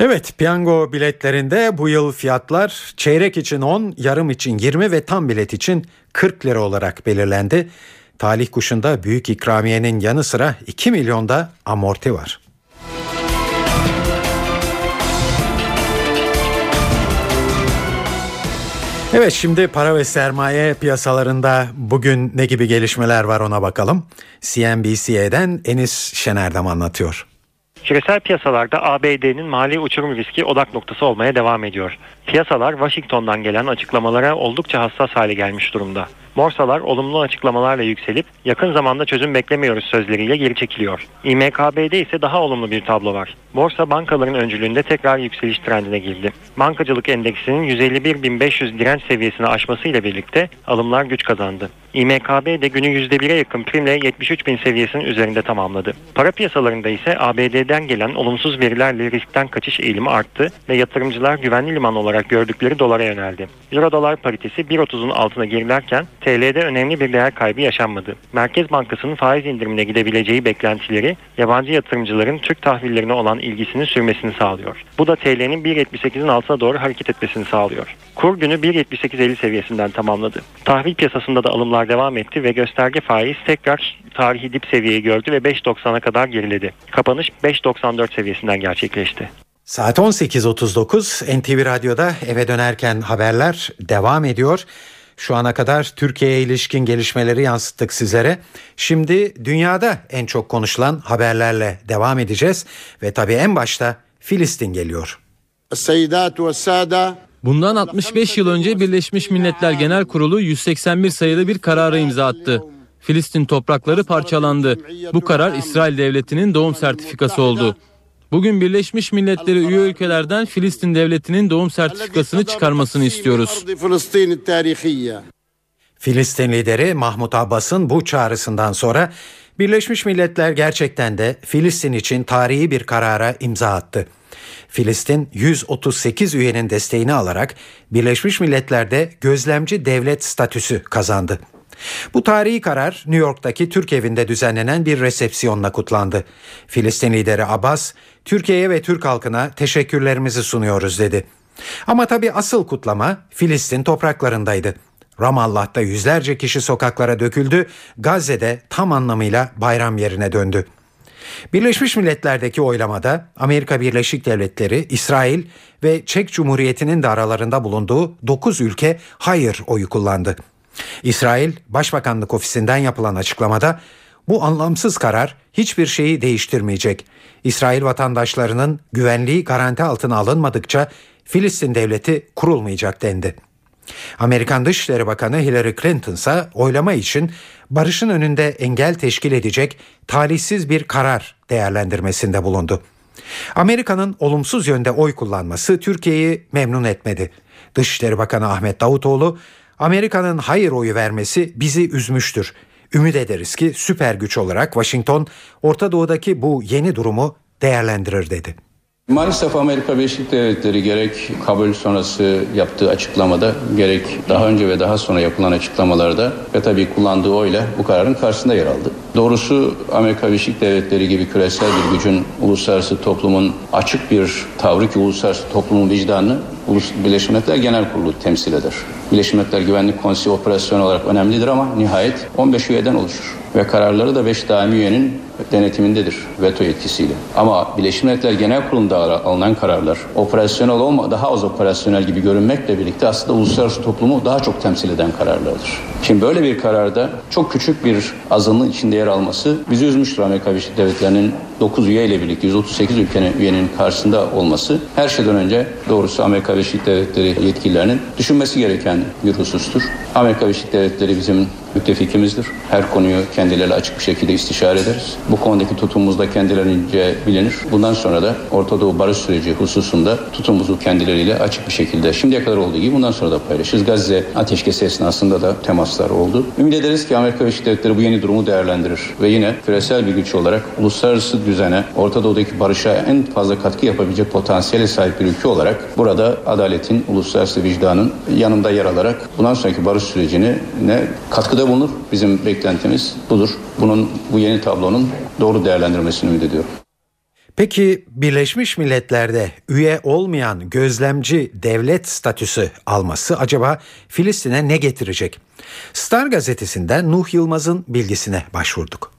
Evet piyango biletlerinde bu yıl fiyatlar çeyrek için 10, yarım için 20 ve tam bilet için 40 lira olarak belirlendi. Talih kuşunda büyük ikramiyenin yanı sıra 2 milyonda amorti var. Evet şimdi para ve sermaye piyasalarında bugün ne gibi gelişmeler var ona bakalım. CNBC'den Enis Şenerdem anlatıyor. Küresel piyasalarda ABD'nin mali uçurum riski odak noktası olmaya devam ediyor. Piyasalar Washington'dan gelen açıklamalara oldukça hassas hale gelmiş durumda. Borsalar olumlu açıklamalarla yükselip yakın zamanda çözüm beklemiyoruz sözleriyle geri çekiliyor. İMKB'de ise daha olumlu bir tablo var. Borsa bankaların öncülüğünde tekrar yükseliş trendine girdi. Bankacılık endeksinin 151.500 direnç seviyesini aşmasıyla birlikte alımlar güç kazandı. İMKB de günü %1'e yakın primle 73.000 seviyesinin üzerinde tamamladı. Para piyasalarında ise ABD'den gelen olumsuz verilerle riskten kaçış eğilimi arttı ve yatırımcılar güvenli liman olarak gördükleri dolara yöneldi. Euro dolar paritesi 1.30'un altına gerilerken TL'de önemli bir değer kaybı yaşanmadı. Merkez Bankası'nın faiz indirimine gidebileceği beklentileri yabancı yatırımcıların Türk tahvillerine olan ilgisinin sürmesini sağlıyor. Bu da TL'nin 1.78'in altına doğru hareket etmesini sağlıyor. Kur günü 1.78.50 seviyesinden tamamladı. Tahvil piyasasında da alımlar devam etti ve gösterge faiz tekrar tarihi dip seviyeyi gördü ve 5.90'a kadar geriledi. Kapanış 5.94 seviyesinden gerçekleşti. Saat 18.39 NTV Radyo'da eve dönerken haberler devam ediyor. Şu ana kadar Türkiye'ye ilişkin gelişmeleri yansıttık sizlere. Şimdi dünyada en çok konuşulan haberlerle devam edeceğiz ve tabii en başta Filistin geliyor. Bundan 65 yıl önce Birleşmiş Milletler Genel Kurulu 181 sayılı bir karara imza attı. Filistin toprakları parçalandı. Bu karar İsrail devletinin doğum sertifikası oldu. Bugün Birleşmiş Milletleri üye ülkelerden Filistin devletinin doğum sertifikasını çıkarmasını istiyoruz. Filistin lideri Mahmut Abbas'ın bu çağrısından sonra Birleşmiş Milletler gerçekten de Filistin için tarihi bir karara imza attı. Filistin 138 üyenin desteğini alarak Birleşmiş Milletler'de gözlemci devlet statüsü kazandı. Bu tarihi karar New York'taki Türk evinde düzenlenen bir resepsiyonla kutlandı. Filistin lideri Abbas, Türkiye'ye ve Türk halkına teşekkürlerimizi sunuyoruz dedi. Ama tabii asıl kutlama Filistin topraklarındaydı. Ramallah'ta yüzlerce kişi sokaklara döküldü, Gazze'de tam anlamıyla bayram yerine döndü. Birleşmiş Milletler'deki oylamada Amerika Birleşik Devletleri, İsrail ve Çek Cumhuriyeti'nin de aralarında bulunduğu 9 ülke hayır oyu kullandı. İsrail Başbakanlık Ofisi'nden yapılan açıklamada bu anlamsız karar hiçbir şeyi değiştirmeyecek. İsrail vatandaşlarının güvenliği garanti altına alınmadıkça Filistin devleti kurulmayacak dendi. Amerikan Dışişleri Bakanı Hillary Clinton ise oylama için barışın önünde engel teşkil edecek talihsiz bir karar değerlendirmesinde bulundu. Amerika'nın olumsuz yönde oy kullanması Türkiye'yi memnun etmedi. Dışişleri Bakanı Ahmet Davutoğlu, Amerika'nın hayır oyu vermesi bizi üzmüştür. Ümit ederiz ki süper güç olarak Washington Orta Doğu'daki bu yeni durumu değerlendirir dedi. Maalesef Amerika Birleşik Devletleri gerek kabul sonrası yaptığı açıklamada gerek daha önce ve daha sonra yapılan açıklamalarda ve tabii kullandığı oyla bu kararın karşısında yer aldı. Doğrusu Amerika Birleşik Devletleri gibi küresel bir gücün uluslararası toplumun açık bir tavrı ki uluslararası toplumun vicdanını Birleşmiş Milletler Genel Kurulu temsil eder. Birleşmiş Milletler Güvenlik Konseyi operasyon olarak önemlidir ama nihayet 15 üyeden oluşur ve kararları da 5 daimi üyenin denetimindedir veto yetkisiyle. Ama Birleşmiş Milletler Genel Kurulu'nda alınan kararlar operasyonel olma daha az operasyonel gibi görünmekle birlikte aslında uluslararası toplumu daha çok temsil eden kararlardır. Şimdi böyle bir kararda çok küçük bir azınlığın içinde yer alması bizi üzmüştür Amerika Birleşik Devletleri'nin 9 üye ile birlikte 138 ülkenin üyenin karşısında olması her şeyden önce doğrusu Amerika Birleşik Devletleri yetkililerinin düşünmesi gereken bir husustur. Amerika Birleşik Devletleri bizim müttefikimizdir. Her konuyu kendileriyle açık bir şekilde istişare ederiz. Bu konudaki tutumumuz da kendilerince bilinir. Bundan sonra da Orta Doğu barış süreci hususunda tutumumuzu kendileriyle açık bir şekilde şimdiye kadar olduğu gibi bundan sonra da paylaşırız. Gazze ateşkesi esnasında da temaslar oldu. Ümit ederiz ki Amerika Birleşik Devletleri bu yeni durumu değerlendirir ve yine küresel bir güç olarak uluslararası düzene, Orta Doğu'daki barışa en fazla katkı yapabilecek potansiyele sahip bir ülke olarak burada adaletin, uluslararası vicdanın yanında yer alarak bundan sonraki barış sürecini ne katkıda bulunur. Bizim beklentimiz budur. Bunun bu yeni tablonun doğru değerlendirmesini ümit ediyorum. Peki Birleşmiş Milletler'de üye olmayan gözlemci devlet statüsü alması acaba Filistin'e ne getirecek? Star gazetesinden Nuh Yılmaz'ın bilgisine başvurduk.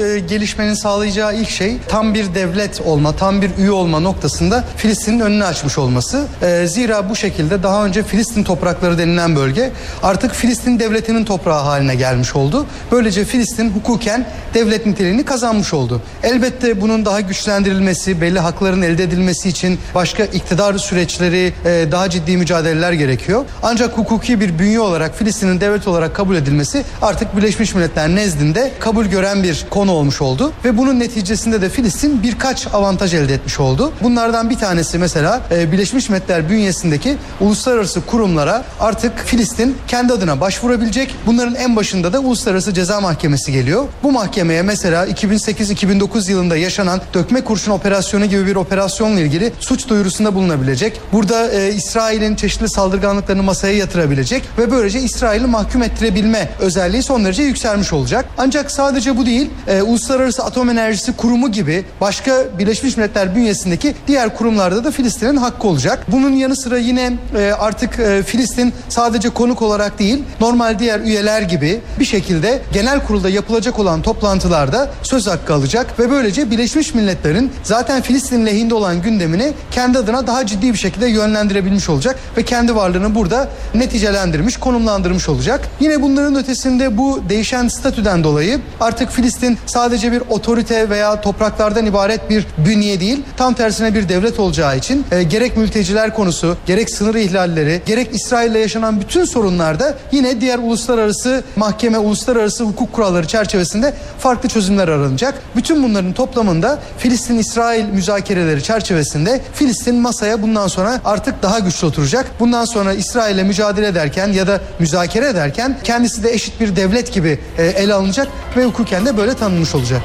E, gelişmenin sağlayacağı ilk şey tam bir devlet olma, tam bir üye olma noktasında Filistin'in önünü açmış olması. E, zira bu şekilde daha önce Filistin toprakları denilen bölge artık Filistin devletinin toprağı haline gelmiş oldu. Böylece Filistin hukuken devlet niteliğini kazanmış oldu. Elbette bunun daha güçlendirilmesi, belli hakların elde edilmesi için başka iktidar süreçleri, e, daha ciddi mücadeleler gerekiyor. Ancak hukuki bir bünye olarak Filistin'in devlet olarak kabul edilmesi artık Birleşmiş Milletler nezdinde kabul gören bir konu olmuş oldu ve bunun neticesinde de Filistin birkaç avantaj elde etmiş oldu. Bunlardan bir tanesi mesela e, Birleşmiş Milletler bünyesindeki uluslararası kurumlara artık Filistin kendi adına başvurabilecek. Bunların en başında da Uluslararası Ceza Mahkemesi geliyor. Bu mahkemeye mesela 2008-2009 yılında yaşanan dökme kurşun operasyonu gibi bir operasyonla ilgili suç duyurusunda bulunabilecek. Burada e, İsrail'in çeşitli saldırganlıklarını masaya yatırabilecek ve böylece İsrail'i mahkum ettirebilme özelliği son derece yükselmiş olacak. Ancak sadece bu değil, e, Uluslararası Atom Enerjisi Kurumu gibi başka Birleşmiş Milletler bünyesindeki diğer kurumlarda da Filistin'in hakkı olacak. Bunun yanı sıra yine e, artık e, Filistin sadece konuk olarak değil, normal diğer üyeler gibi bir şekilde genel kurulda yapılacak olan toplantılarda söz hakkı alacak ve böylece Birleşmiş Milletler'in zaten Filistin lehinde olan gündemini kendi adına daha ciddi bir şekilde yönlendirebilmiş olacak ve kendi varlığını burada neticelendirmiş, konumlandırmış olacak. Yine bunların ötesinde bu değişen statüden dolayı artık Filistin sadece bir otorite veya topraklardan ibaret bir bünye değil, tam tersine bir devlet olacağı için e, gerek mülteciler konusu, gerek sınır ihlalleri, gerek İsrail'le yaşanan bütün sorunlarda yine diğer uluslararası mahkeme, uluslararası hukuk kuralları çerçevesinde farklı çözümler aranacak. Bütün bunların toplamında Filistin-İsrail müzakereleri çerçevesinde Filistin masaya bundan sonra artık daha güçlü oturacak. Bundan sonra İsrail'le mücadele ederken ya da müzakere ederken kendisi de eşit bir devlet gibi e, ele alınacak ve hukuken de böyle tanınmış olacak.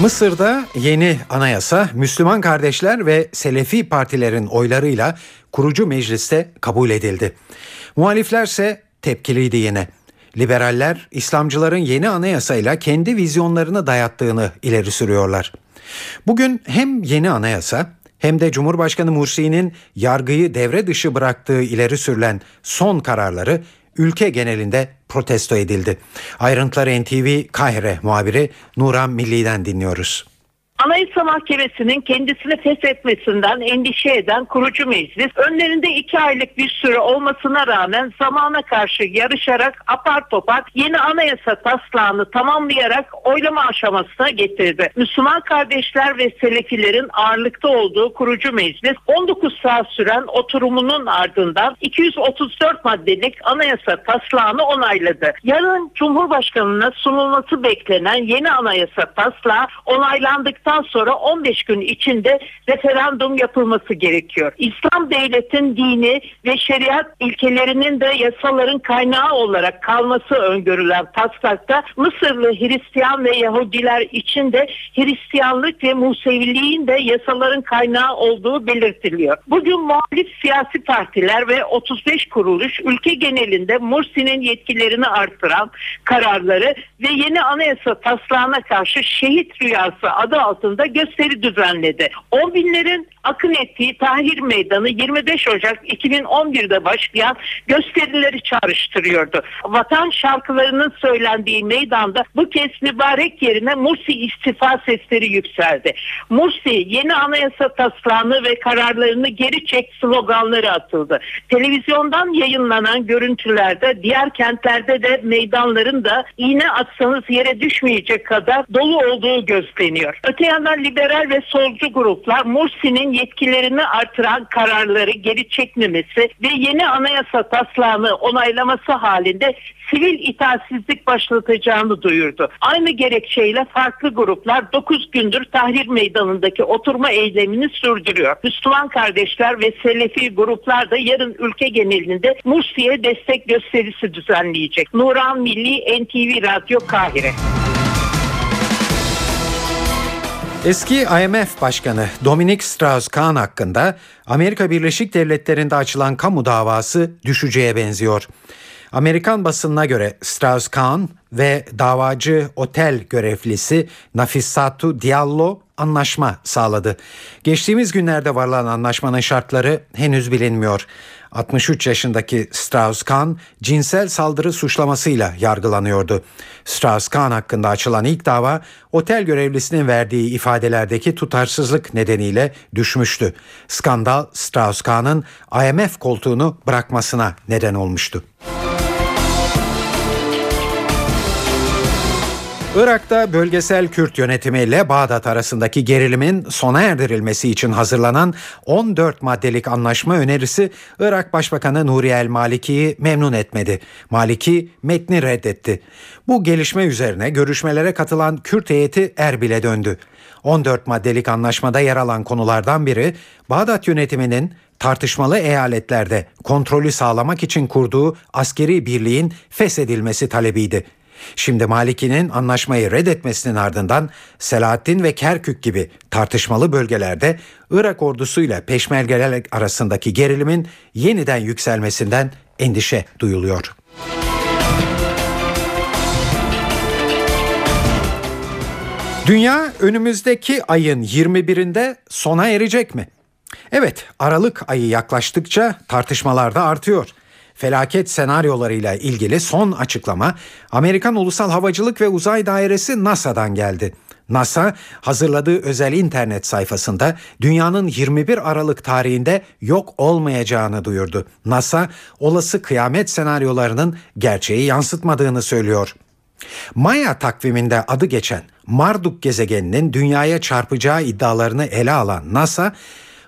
Mısır'da yeni anayasa Müslüman kardeşler ve Selefi partilerin oylarıyla kurucu mecliste kabul edildi. Muhaliflerse tepkiliydi yine. Liberaller İslamcıların yeni anayasayla kendi vizyonlarını dayattığını ileri sürüyorlar. Bugün hem yeni anayasa hem de Cumhurbaşkanı Mursi'nin yargıyı devre dışı bıraktığı ileri sürülen son kararları ülke genelinde protesto edildi. Ayrıntıları NTV Kahire muhabiri Nuran Milli'den dinliyoruz. Anayasa Mahkemesi'nin kendisini feshetmesinden endişe eden kurucu meclis önlerinde iki aylık bir süre olmasına rağmen zamana karşı yarışarak apar topar yeni anayasa taslağını tamamlayarak oylama aşamasına getirdi. Müslüman kardeşler ve Selefilerin ağırlıkta olduğu kurucu meclis 19 saat süren oturumunun ardından 234 maddelik anayasa taslağını onayladı. Yarın Cumhurbaşkanı'na sunulması beklenen yeni anayasa taslağı onaylandıktan yapıldıktan sonra 15 gün içinde referandum yapılması gerekiyor. İslam devletin dini ve şeriat ilkelerinin de yasaların kaynağı olarak kalması öngörülen taslakta Mısırlı Hristiyan ve Yahudiler için de Hristiyanlık ve Museviliğin de yasaların kaynağı olduğu belirtiliyor. Bugün muhalif siyasi partiler ve 35 kuruluş ülke genelinde Mursi'nin yetkilerini artıran kararları ve yeni anayasa taslağına karşı şehit rüyası adı altında altında gösteri düzenledi. On binlerin akın ettiği Tahrir Meydanı 25 Ocak 2011'de başlayan gösterileri çağrıştırıyordu. Vatan şarkılarının söylendiği meydanda bu kez mübarek yerine Mursi istifa sesleri yükseldi. Mursi yeni anayasa taslağını ve kararlarını geri çek sloganları atıldı. Televizyondan yayınlanan görüntülerde diğer kentlerde de meydanların da iğne atsanız yere düşmeyecek kadar dolu olduğu gözleniyor. Öte yandan liberal ve solcu gruplar Mursi'nin yetkilerini artıran kararları geri çekmemesi ve yeni anayasa taslağını onaylaması halinde sivil itaatsizlik başlatacağını duyurdu. Aynı gerekçeyle farklı gruplar 9 gündür Tahrir Meydanı'ndaki oturma eylemini sürdürüyor. Müslüman kardeşler ve Selefi gruplar da yarın ülke genelinde Mursi'ye destek gösterisi düzenleyecek. Nuran Milli NTV Radyo Kahire. Eski IMF Başkanı Dominic Strauss-Kahn hakkında Amerika Birleşik Devletleri'nde açılan kamu davası düşeceğe benziyor. Amerikan basınına göre Strauss-Kahn ve davacı otel görevlisi Nafisatu Diallo anlaşma sağladı. Geçtiğimiz günlerde varılan anlaşmanın şartları henüz bilinmiyor. 63 yaşındaki Strauss-Kahn cinsel saldırı suçlamasıyla yargılanıyordu. Strauss-Kahn hakkında açılan ilk dava otel görevlisinin verdiği ifadelerdeki tutarsızlık nedeniyle düşmüştü. Skandal Strauss-Kahn'ın IMF koltuğunu bırakmasına neden olmuştu. Irak'ta bölgesel Kürt yönetimi ile Bağdat arasındaki gerilimin sona erdirilmesi için hazırlanan 14 maddelik anlaşma önerisi Irak Başbakanı Nuri El Maliki'yi memnun etmedi. Maliki metni reddetti. Bu gelişme üzerine görüşmelere katılan Kürt heyeti Erbil'e döndü. 14 maddelik anlaşmada yer alan konulardan biri Bağdat yönetiminin tartışmalı eyaletlerde kontrolü sağlamak için kurduğu askeri birliğin feshedilmesi talebiydi. Şimdi Maliki'nin anlaşmayı reddetmesinin ardından Selahattin ve Kerkük gibi tartışmalı bölgelerde Irak ordusuyla peşmergeler arasındaki gerilimin yeniden yükselmesinden endişe duyuluyor. Dünya önümüzdeki ayın 21'inde sona erecek mi? Evet, Aralık ayı yaklaştıkça tartışmalar da artıyor felaket senaryolarıyla ilgili son açıklama Amerikan Ulusal Havacılık ve Uzay Dairesi NASA'dan geldi. NASA hazırladığı özel internet sayfasında dünyanın 21 Aralık tarihinde yok olmayacağını duyurdu. NASA olası kıyamet senaryolarının gerçeği yansıtmadığını söylüyor. Maya takviminde adı geçen Marduk gezegeninin dünyaya çarpacağı iddialarını ele alan NASA,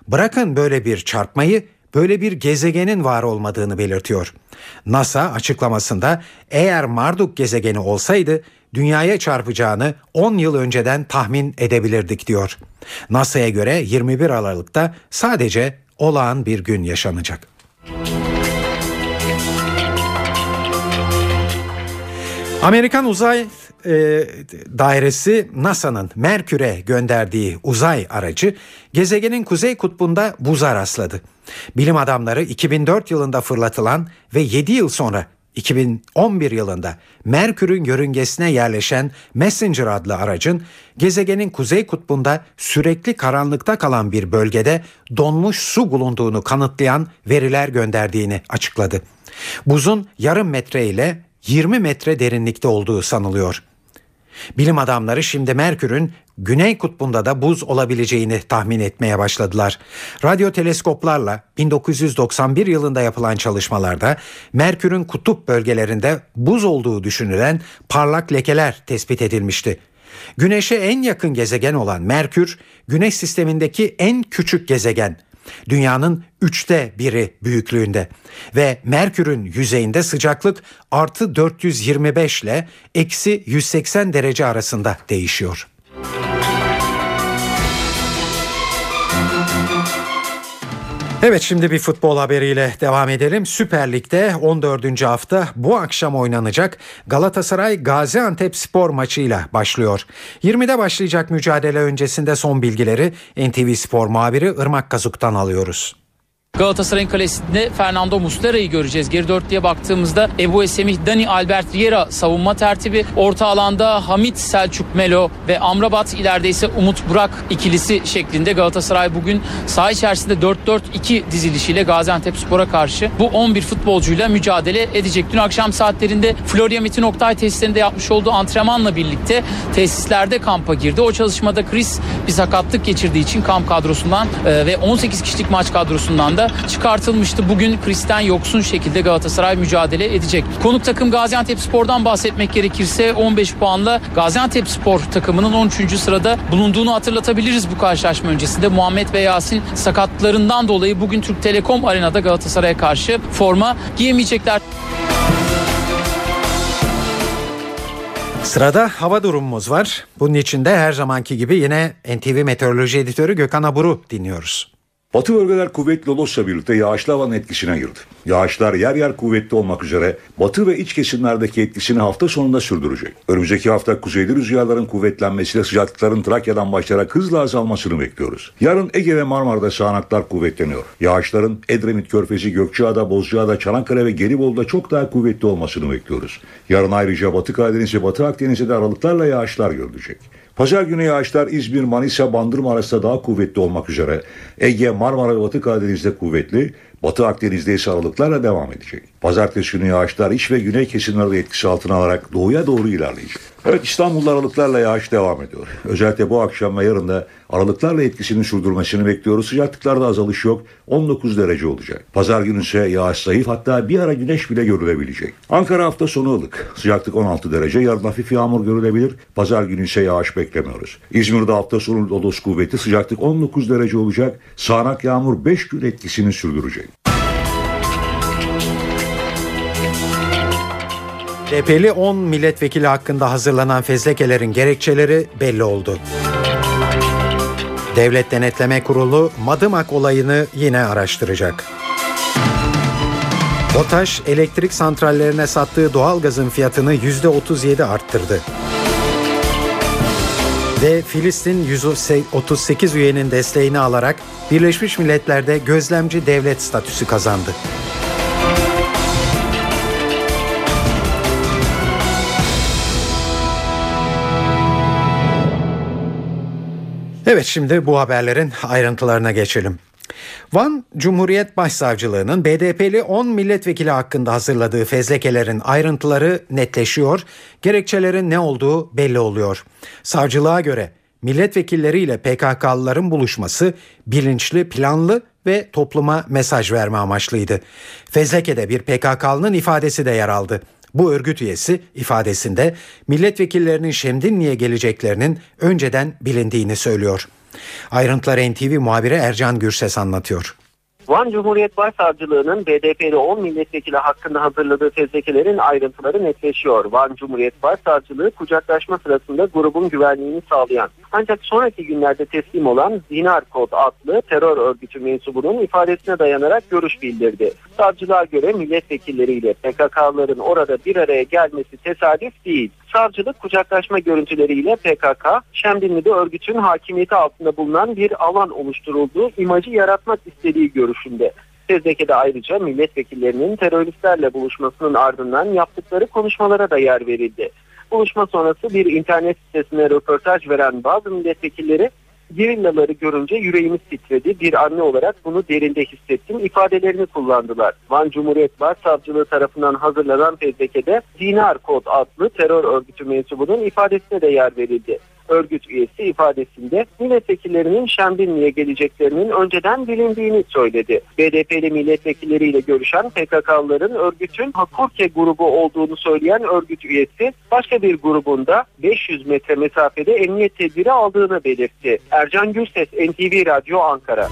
bırakın böyle bir çarpmayı böyle bir gezegenin var olmadığını belirtiyor. NASA açıklamasında eğer Marduk gezegeni olsaydı dünyaya çarpacağını 10 yıl önceden tahmin edebilirdik diyor. NASA'ya göre 21 Aralık'ta sadece olağan bir gün yaşanacak. Amerikan Uzay e, Dairesi NASA'nın Merkür'e gönderdiği uzay aracı gezegenin kuzey kutbunda buza rastladı. Bilim adamları 2004 yılında fırlatılan ve 7 yıl sonra 2011 yılında Merkür'ün yörüngesine yerleşen Messenger adlı aracın gezegenin kuzey kutbunda sürekli karanlıkta kalan bir bölgede donmuş su bulunduğunu kanıtlayan veriler gönderdiğini açıkladı. Buzun yarım metre ile 20 metre derinlikte olduğu sanılıyor. Bilim adamları şimdi Merkür'ün Güney Kutbu'nda da buz olabileceğini tahmin etmeye başladılar. Radyo teleskoplarla 1991 yılında yapılan çalışmalarda Merkür'ün kutup bölgelerinde buz olduğu düşünülen parlak lekeler tespit edilmişti. Güneş'e en yakın gezegen olan Merkür, Güneş sistemindeki en küçük gezegen. Dünyanın üçte biri büyüklüğünde ve Merkür'ün yüzeyinde sıcaklık artı 425 ile eksi 180 derece arasında değişiyor. Evet şimdi bir futbol haberiyle devam edelim. Süper Lig'de 14. hafta bu akşam oynanacak Galatasaray Gaziantep spor maçıyla başlıyor. 20'de başlayacak mücadele öncesinde son bilgileri NTV Spor muhabiri Irmak Kazuk'tan alıyoruz. Galatasaray'ın kalesinde Fernando Muslera'yı göreceğiz. Geri dörtlüye baktığımızda Ebu Esemih, Dani Albert Riera savunma tertibi. Orta alanda Hamit Selçuk Melo ve Amrabat ileride ise Umut Burak ikilisi şeklinde Galatasaray bugün saha içerisinde 4-4-2 dizilişiyle Gaziantep Spor'a karşı bu 11 futbolcuyla mücadele edecek. Dün akşam saatlerinde Florya Metin Oktay tesislerinde yapmış olduğu antrenmanla birlikte tesislerde kampa girdi. O çalışmada Chris bir sakatlık geçirdiği için kamp kadrosundan e, ve 18 kişilik maç kadrosundan da da çıkartılmıştı. Bugün Kristen yoksun şekilde Galatasaray mücadele edecek. Konuk takım Gaziantep Spor'dan bahsetmek gerekirse 15 puanla Gaziantep Spor takımının 13. sırada bulunduğunu hatırlatabiliriz bu karşılaşma öncesinde. Muhammed ve Yasin sakatlarından dolayı bugün Türk Telekom Arena'da Galatasaray'a karşı forma giyemeyecekler. Sırada hava durumumuz var. Bunun için de her zamanki gibi yine NTV Meteoroloji Editörü Gökhan Abur'u dinliyoruz. Batı bölgeler kuvvetli Lodos'la birlikte yağışlı havanın etkisine girdi. Yağışlar yer yer kuvvetli olmak üzere batı ve iç kesimlerdeki etkisini hafta sonunda sürdürecek. Önümüzdeki hafta kuzeyli rüzgarların kuvvetlenmesiyle sıcaklıkların Trakya'dan başlayarak hızla azalmasını bekliyoruz. Yarın Ege ve Marmara'da sağanaklar kuvvetleniyor. Yağışların Edremit Körfezi, Gökçeada, Bozcaada, Çanakkale ve Gelibolu'da çok daha kuvvetli olmasını bekliyoruz. Yarın ayrıca Batı Karadeniz ve Batı Akdeniz'de de aralıklarla yağışlar görülecek. Pazar günü yağışlar İzmir, Manisa, Bandırma arasında daha kuvvetli olmak üzere Ege, Marmara ve Batı Karadeniz'de kuvvetli, Batı Akdeniz'de ise aralıklarla devam edecek. Pazartesi günü yağışlar iç ve güney kesimlerde etkisi altına alarak doğuya doğru ilerleyecek. Evet İstanbul'da aralıklarla yağış devam ediyor. Özellikle bu akşam ve yarın da aralıklarla etkisini sürdürmesini bekliyoruz. Sıcaklıklarda azalış yok. 19 derece olacak. Pazar günü ise yağış zayıf hatta bir ara güneş bile görülebilecek. Ankara hafta sonu ılık. Sıcaklık 16 derece. Yarın hafif yağmur görülebilir. Pazar günü ise yağış beklemiyoruz. İzmir'de hafta sonu lodos kuvveti sıcaklık 19 derece olacak. Sağanak yağmur 5 gün etkisini sürdürecek. DP'li 10 milletvekili hakkında hazırlanan fezlekelerin gerekçeleri belli oldu. Devlet Denetleme Kurulu Madımak olayını yine araştıracak. BOTAŞ elektrik santrallerine sattığı doğalgazın fiyatını %37 arttırdı. Ve Filistin 138 üyenin desteğini alarak Birleşmiş Milletler'de gözlemci devlet statüsü kazandı. Evet şimdi bu haberlerin ayrıntılarına geçelim. Van Cumhuriyet Başsavcılığı'nın BDP'li 10 milletvekili hakkında hazırladığı fezlekelerin ayrıntıları netleşiyor, gerekçelerin ne olduğu belli oluyor. Savcılığa göre milletvekilleriyle PKK'lıların buluşması bilinçli, planlı ve topluma mesaj verme amaçlıydı. Fezlekede bir PKK'lının ifadesi de yer aldı. Bu örgüt üyesi ifadesinde milletvekillerinin Şemdinli'ye geleceklerinin önceden bilindiğini söylüyor. Ayrıntıları NTV muhabiri Ercan Gürses anlatıyor. Van Cumhuriyet Başsavcılığı'nın BDP'li 10 milletvekili hakkında hazırladığı fezlekelerin ayrıntıları netleşiyor. Van Cumhuriyet Başsavcılığı kucaklaşma sırasında grubun güvenliğini sağlayan ancak sonraki günlerde teslim olan Zinar Kod adlı terör örgütü mensubunun ifadesine dayanarak görüş bildirdi. Savcılığa göre milletvekilleriyle PKK'ların orada bir araya gelmesi tesadüf değil. Savcılık kucaklaşma görüntüleriyle PKK, Şemdinli'de örgütün hakimiyeti altında bulunan bir alan oluşturulduğu imajı yaratmak istediği görüşünde. Fezleke'de ayrıca milletvekillerinin teröristlerle buluşmasının ardından yaptıkları konuşmalara da yer verildi. Buluşma sonrası bir internet sitesine röportaj veren bazı milletvekilleri gerillaları görünce yüreğimiz titredi. Bir anne olarak bunu derinde hissettim. ifadelerini kullandılar. Van Cumhuriyet Başsavcılığı tarafından hazırlanan fezlekede Dinar Kod adlı terör örgütü mensubunun ifadesine de yer verildi. Örgüt üyesi ifadesinde milletvekillerinin Şembinli'ye geleceklerinin önceden bilindiğini söyledi. BDP'li milletvekilleriyle görüşen PKK'lıların örgütün Hakurke grubu olduğunu söyleyen örgüt üyesi başka bir grubunda 500 metre mesafede emniyet tedbiri aldığını belirtti. Ercan Gürses, NTV Radyo Ankara.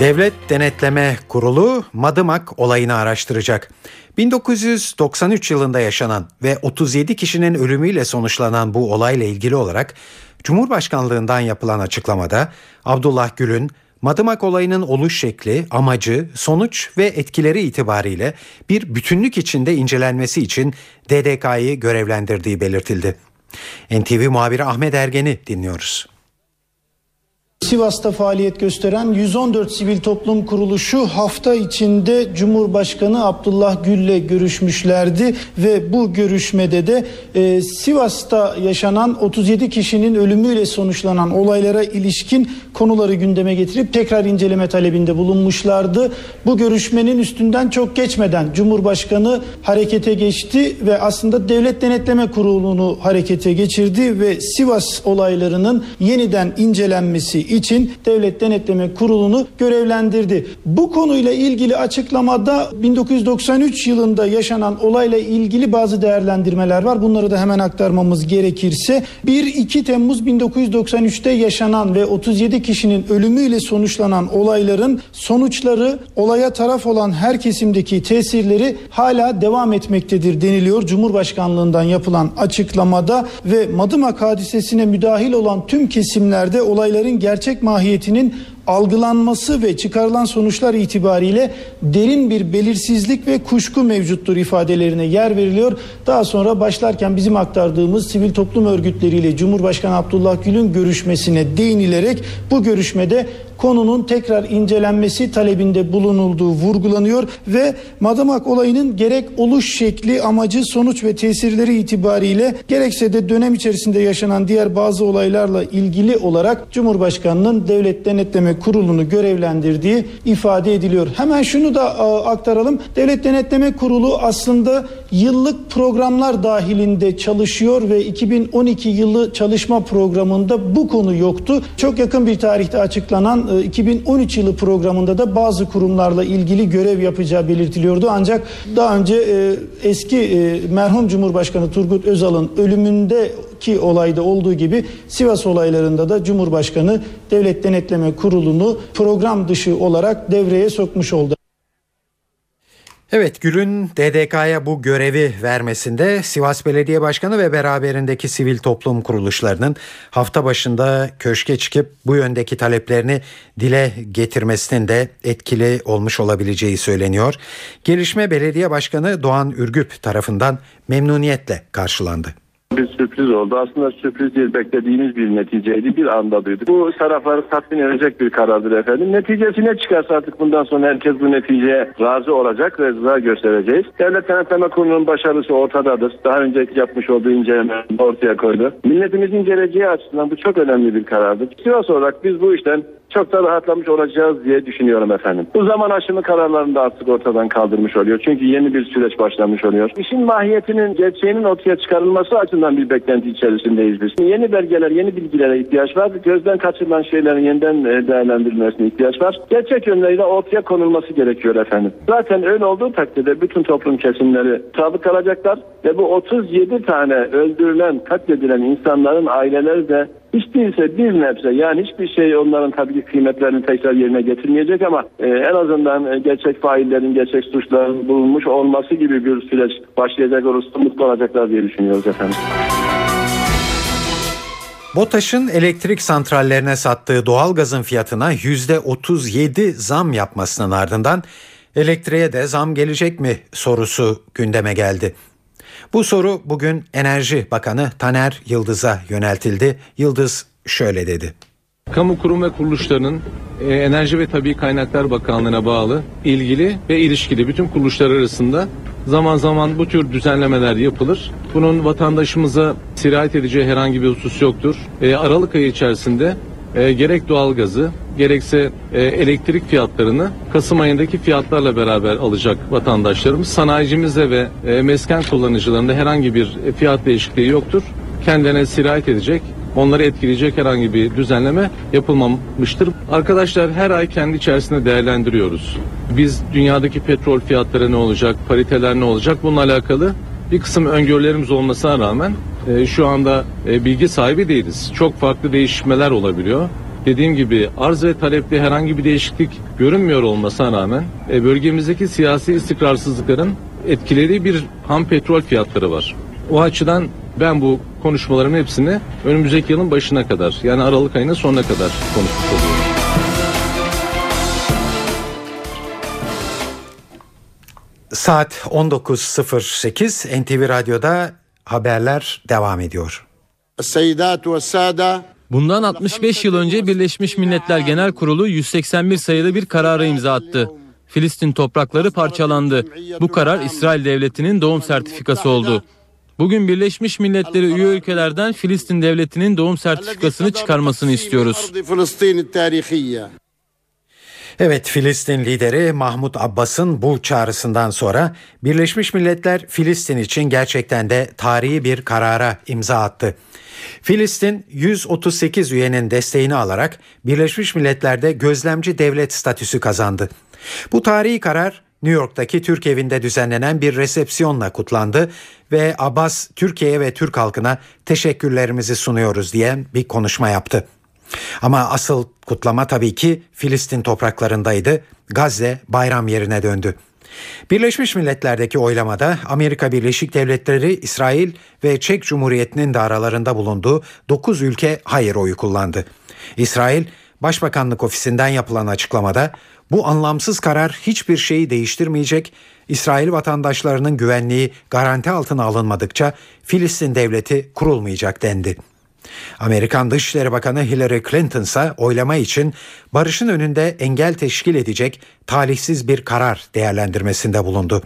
Devlet Denetleme Kurulu Madımak olayını araştıracak. 1993 yılında yaşanan ve 37 kişinin ölümüyle sonuçlanan bu olayla ilgili olarak Cumhurbaşkanlığından yapılan açıklamada Abdullah Gül'ün Madımak olayının oluş şekli, amacı, sonuç ve etkileri itibariyle bir bütünlük içinde incelenmesi için DDK'yı görevlendirdiği belirtildi. NTV muhabiri Ahmet Ergen'i dinliyoruz. Sivas'ta faaliyet gösteren 114 sivil toplum kuruluşu hafta içinde Cumhurbaşkanı Abdullah Gül'le görüşmüşlerdi ve bu görüşmede de e, Sivas'ta yaşanan 37 kişinin ölümüyle sonuçlanan olaylara ilişkin konuları gündeme getirip tekrar inceleme talebinde bulunmuşlardı. Bu görüşmenin üstünden çok geçmeden Cumhurbaşkanı harekete geçti ve aslında Devlet Denetleme Kurulu'nu harekete geçirdi ve Sivas olaylarının yeniden incelenmesi için Devlet Denetleme Kurulu'nu görevlendirdi. Bu konuyla ilgili açıklamada 1993 yılında yaşanan olayla ilgili bazı değerlendirmeler var. Bunları da hemen aktarmamız gerekirse 1-2 Temmuz 1993'te yaşanan ve 37 kişinin ölümüyle sonuçlanan olayların sonuçları olaya taraf olan her kesimdeki tesirleri hala devam etmektedir deniliyor. Cumhurbaşkanlığından yapılan açıklamada ve Madımak hadisesine müdahil olan tüm kesimlerde olayların gerçek mahiyetinin algılanması ve çıkarılan sonuçlar itibariyle derin bir belirsizlik ve kuşku mevcuttur ifadelerine yer veriliyor. Daha sonra başlarken bizim aktardığımız sivil toplum örgütleriyle Cumhurbaşkanı Abdullah Gül'ün görüşmesine değinilerek bu görüşmede konunun tekrar incelenmesi talebinde bulunulduğu vurgulanıyor ve Madımak olayının gerek oluş şekli, amacı, sonuç ve tesirleri itibariyle gerekse de dönem içerisinde yaşanan diğer bazı olaylarla ilgili olarak Cumhurbaşkanı'nın Devlet Denetleme Kurulu'nu görevlendirdiği ifade ediliyor. Hemen şunu da a, aktaralım. Devlet Denetleme Kurulu aslında yıllık programlar dahilinde çalışıyor ve 2012 yılı çalışma programında bu konu yoktu. Çok yakın bir tarihte açıklanan e, 2013 yılı programında da bazı kurumlarla ilgili görev yapacağı belirtiliyordu. Ancak daha önce e, eski e, merhum Cumhurbaşkanı Turgut Özal'ın ölümündeki olayda olduğu gibi Sivas olaylarında da Cumhurbaşkanı Devlet Denetleme Kurulu'nu program dışı olarak devreye sokmuş oldu. Evet Gül'ün DDK'ya bu görevi vermesinde Sivas Belediye Başkanı ve beraberindeki sivil toplum kuruluşlarının hafta başında köşke çıkıp bu yöndeki taleplerini dile getirmesinin de etkili olmuş olabileceği söyleniyor. Gelişme Belediye Başkanı Doğan Ürgüp tarafından memnuniyetle karşılandı bir sürpriz oldu. Aslında sürpriz değil beklediğimiz bir neticeydi. Bir anda duyduk. Bu tarafları tatmin edecek bir karardır efendim. Neticesi ne çıkarsa artık bundan sonra herkes bu neticeye razı olacak ve rıza göstereceğiz. Devlet Denetleme Kurulu'nun başarısı ortadadır. Daha önceki yapmış olduğu inceleme ortaya koydu. Milletimizin geleceği açısından bu çok önemli bir karardır. Sivas olarak biz bu işten çok da rahatlamış olacağız diye düşünüyorum efendim. Bu zaman aşımı kararlarını da artık ortadan kaldırmış oluyor. Çünkü yeni bir süreç başlamış oluyor. İşin mahiyetinin, gerçeğinin ortaya çıkarılması açısından bir beklenti içerisindeyiz biz. Yeni belgeler, yeni bilgilere ihtiyaç var. Gözden kaçırılan şeylerin yeniden değerlendirilmesine ihtiyaç var. Gerçek yönleriyle ortaya konulması gerekiyor efendim. Zaten öyle olduğu takdirde bütün toplum kesimleri sabık kalacaklar ve bu 37 tane öldürülen, katledilen insanların aileleri de hiç değilse bir nebze yani hiçbir şey onların tabii ki kıymetlerini tekrar yerine getirmeyecek ama e, en azından e, gerçek faillerin, gerçek suçların bulunmuş olması gibi bir süreç başlayacak olursa mutlu olacaklar diye düşünüyoruz efendim. BOTAŞ'ın elektrik santrallerine sattığı doğalgazın fiyatına %37 zam yapmasının ardından elektriğe de zam gelecek mi sorusu gündeme geldi. Bu soru bugün Enerji Bakanı Taner Yıldız'a yöneltildi. Yıldız şöyle dedi. Kamu kurum ve kuruluşlarının e, Enerji ve Tabi Kaynaklar Bakanlığı'na bağlı ilgili ve ilişkili bütün kuruluşlar arasında zaman zaman bu tür düzenlemeler yapılır. Bunun vatandaşımıza sirayet edeceği herhangi bir husus yoktur. E, Aralık ayı içerisinde e, gerek doğalgazı gerekse e, elektrik fiyatlarını Kasım ayındaki fiyatlarla beraber alacak vatandaşlarımız. Sanayicimizde ve e, mesken kullanıcılarında herhangi bir fiyat değişikliği yoktur. Kendilerine sirayet edecek onları etkileyecek herhangi bir düzenleme yapılmamıştır. Arkadaşlar her ay kendi içerisinde değerlendiriyoruz. Biz dünyadaki petrol fiyatları ne olacak, pariteler ne olacak bununla alakalı bir kısım öngörülerimiz olmasına rağmen e, şu anda e, bilgi sahibi değiliz. Çok farklı değişmeler olabiliyor. Dediğim gibi arz ve talepte herhangi bir değişiklik görünmüyor olmasına rağmen e, bölgemizdeki siyasi istikrarsızlıkların etkilediği bir ham petrol fiyatları var. O açıdan ben bu konuşmaların hepsini önümüzdeki yılın başına kadar yani Aralık ayının sonuna kadar konuşmuş oluyorum. Saat 19.08 NTV Radyo'da haberler devam ediyor. Bundan 65 yıl önce Birleşmiş Milletler Genel Kurulu 181 sayılı bir karara imza attı. Filistin toprakları parçalandı. Bu karar İsrail Devleti'nin doğum sertifikası oldu. Bugün Birleşmiş Milletleri üye ülkelerden Filistin Devleti'nin doğum sertifikasını çıkarmasını istiyoruz. Evet Filistin lideri Mahmut Abbas'ın bu çağrısından sonra Birleşmiş Milletler Filistin için gerçekten de tarihi bir karara imza attı. Filistin 138 üyenin desteğini alarak Birleşmiş Milletler'de gözlemci devlet statüsü kazandı. Bu tarihi karar New York'taki Türk evinde düzenlenen bir resepsiyonla kutlandı ve Abbas Türkiye'ye ve Türk halkına teşekkürlerimizi sunuyoruz diye bir konuşma yaptı. Ama asıl kutlama tabii ki Filistin topraklarındaydı. Gazze bayram yerine döndü. Birleşmiş Milletler'deki oylamada Amerika Birleşik Devletleri, İsrail ve Çek Cumhuriyeti'nin de aralarında bulunduğu 9 ülke hayır oyu kullandı. İsrail Başbakanlık ofisinden yapılan açıklamada bu anlamsız karar hiçbir şeyi değiştirmeyecek, İsrail vatandaşlarının güvenliği garanti altına alınmadıkça Filistin devleti kurulmayacak dendi. Amerikan Dışişleri Bakanı Hillary Clinton ise oylama için barışın önünde engel teşkil edecek talihsiz bir karar değerlendirmesinde bulundu.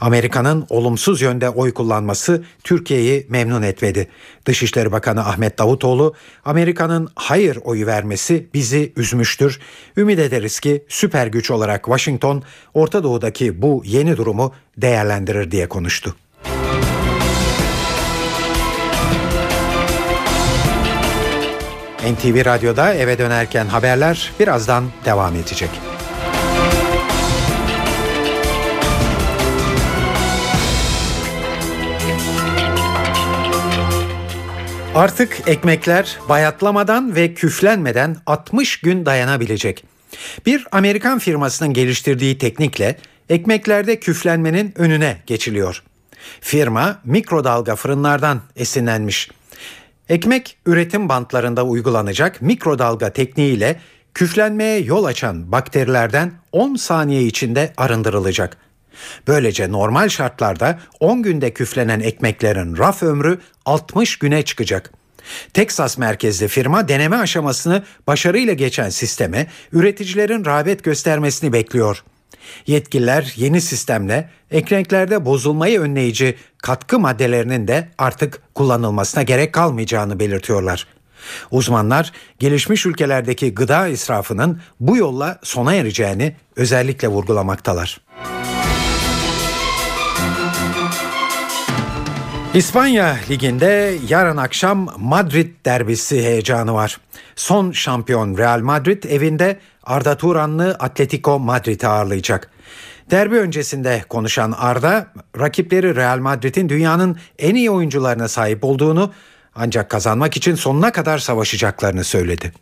Amerika'nın olumsuz yönde oy kullanması Türkiye'yi memnun etmedi. Dışişleri Bakanı Ahmet Davutoğlu, Amerika'nın hayır oyu vermesi bizi üzmüştür. Ümit ederiz ki süper güç olarak Washington, Orta Doğu'daki bu yeni durumu değerlendirir diye konuştu. NTV Radyo'da eve dönerken haberler birazdan devam edecek. Artık ekmekler bayatlamadan ve küflenmeden 60 gün dayanabilecek. Bir Amerikan firmasının geliştirdiği teknikle ekmeklerde küflenmenin önüne geçiliyor. Firma mikrodalga fırınlardan esinlenmiş. Ekmek üretim bantlarında uygulanacak mikrodalga tekniğiyle küflenmeye yol açan bakterilerden 10 saniye içinde arındırılacak. Böylece normal şartlarda 10 günde küflenen ekmeklerin raf ömrü 60 güne çıkacak. Teksas merkezli firma deneme aşamasını başarıyla geçen sisteme üreticilerin rağbet göstermesini bekliyor. Yetkililer yeni sistemle ekmeklerde bozulmayı önleyici katkı maddelerinin de artık kullanılmasına gerek kalmayacağını belirtiyorlar. Uzmanlar gelişmiş ülkelerdeki gıda israfının bu yolla sona ereceğini özellikle vurgulamaktalar. İspanya Ligi'nde yarın akşam Madrid derbisi heyecanı var. Son şampiyon Real Madrid evinde Arda Turanlı Atletico Madrid'i ağırlayacak. Derbi öncesinde konuşan Arda, rakipleri Real Madrid'in dünyanın en iyi oyuncularına sahip olduğunu ancak kazanmak için sonuna kadar savaşacaklarını söyledi.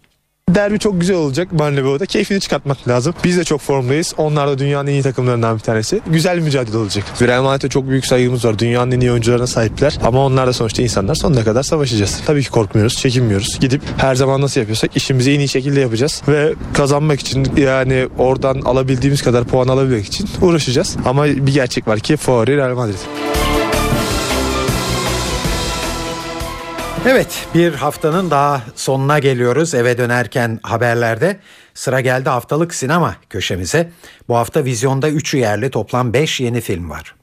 Derbi çok güzel olacak Barnabeu'da. Keyfini çıkartmak lazım. Biz de çok formdayız. Onlar da dünyanın en iyi takımlarından bir tanesi. Güzel bir mücadele olacak. Real Madrid'e çok büyük saygımız var. Dünyanın en iyi oyuncularına sahipler. Ama onlar da sonuçta insanlar. Sonuna kadar savaşacağız. Tabii ki korkmuyoruz, çekinmiyoruz. Gidip her zaman nasıl yapıyorsak işimizi en iyi şekilde yapacağız. Ve kazanmak için yani oradan alabildiğimiz kadar puan alabilmek için uğraşacağız. Ama bir gerçek var ki favori Real Madrid. Evet bir haftanın daha sonuna geliyoruz eve dönerken haberlerde. Sıra geldi haftalık sinema köşemize. Bu hafta vizyonda 3 yerli toplam 5 yeni film var.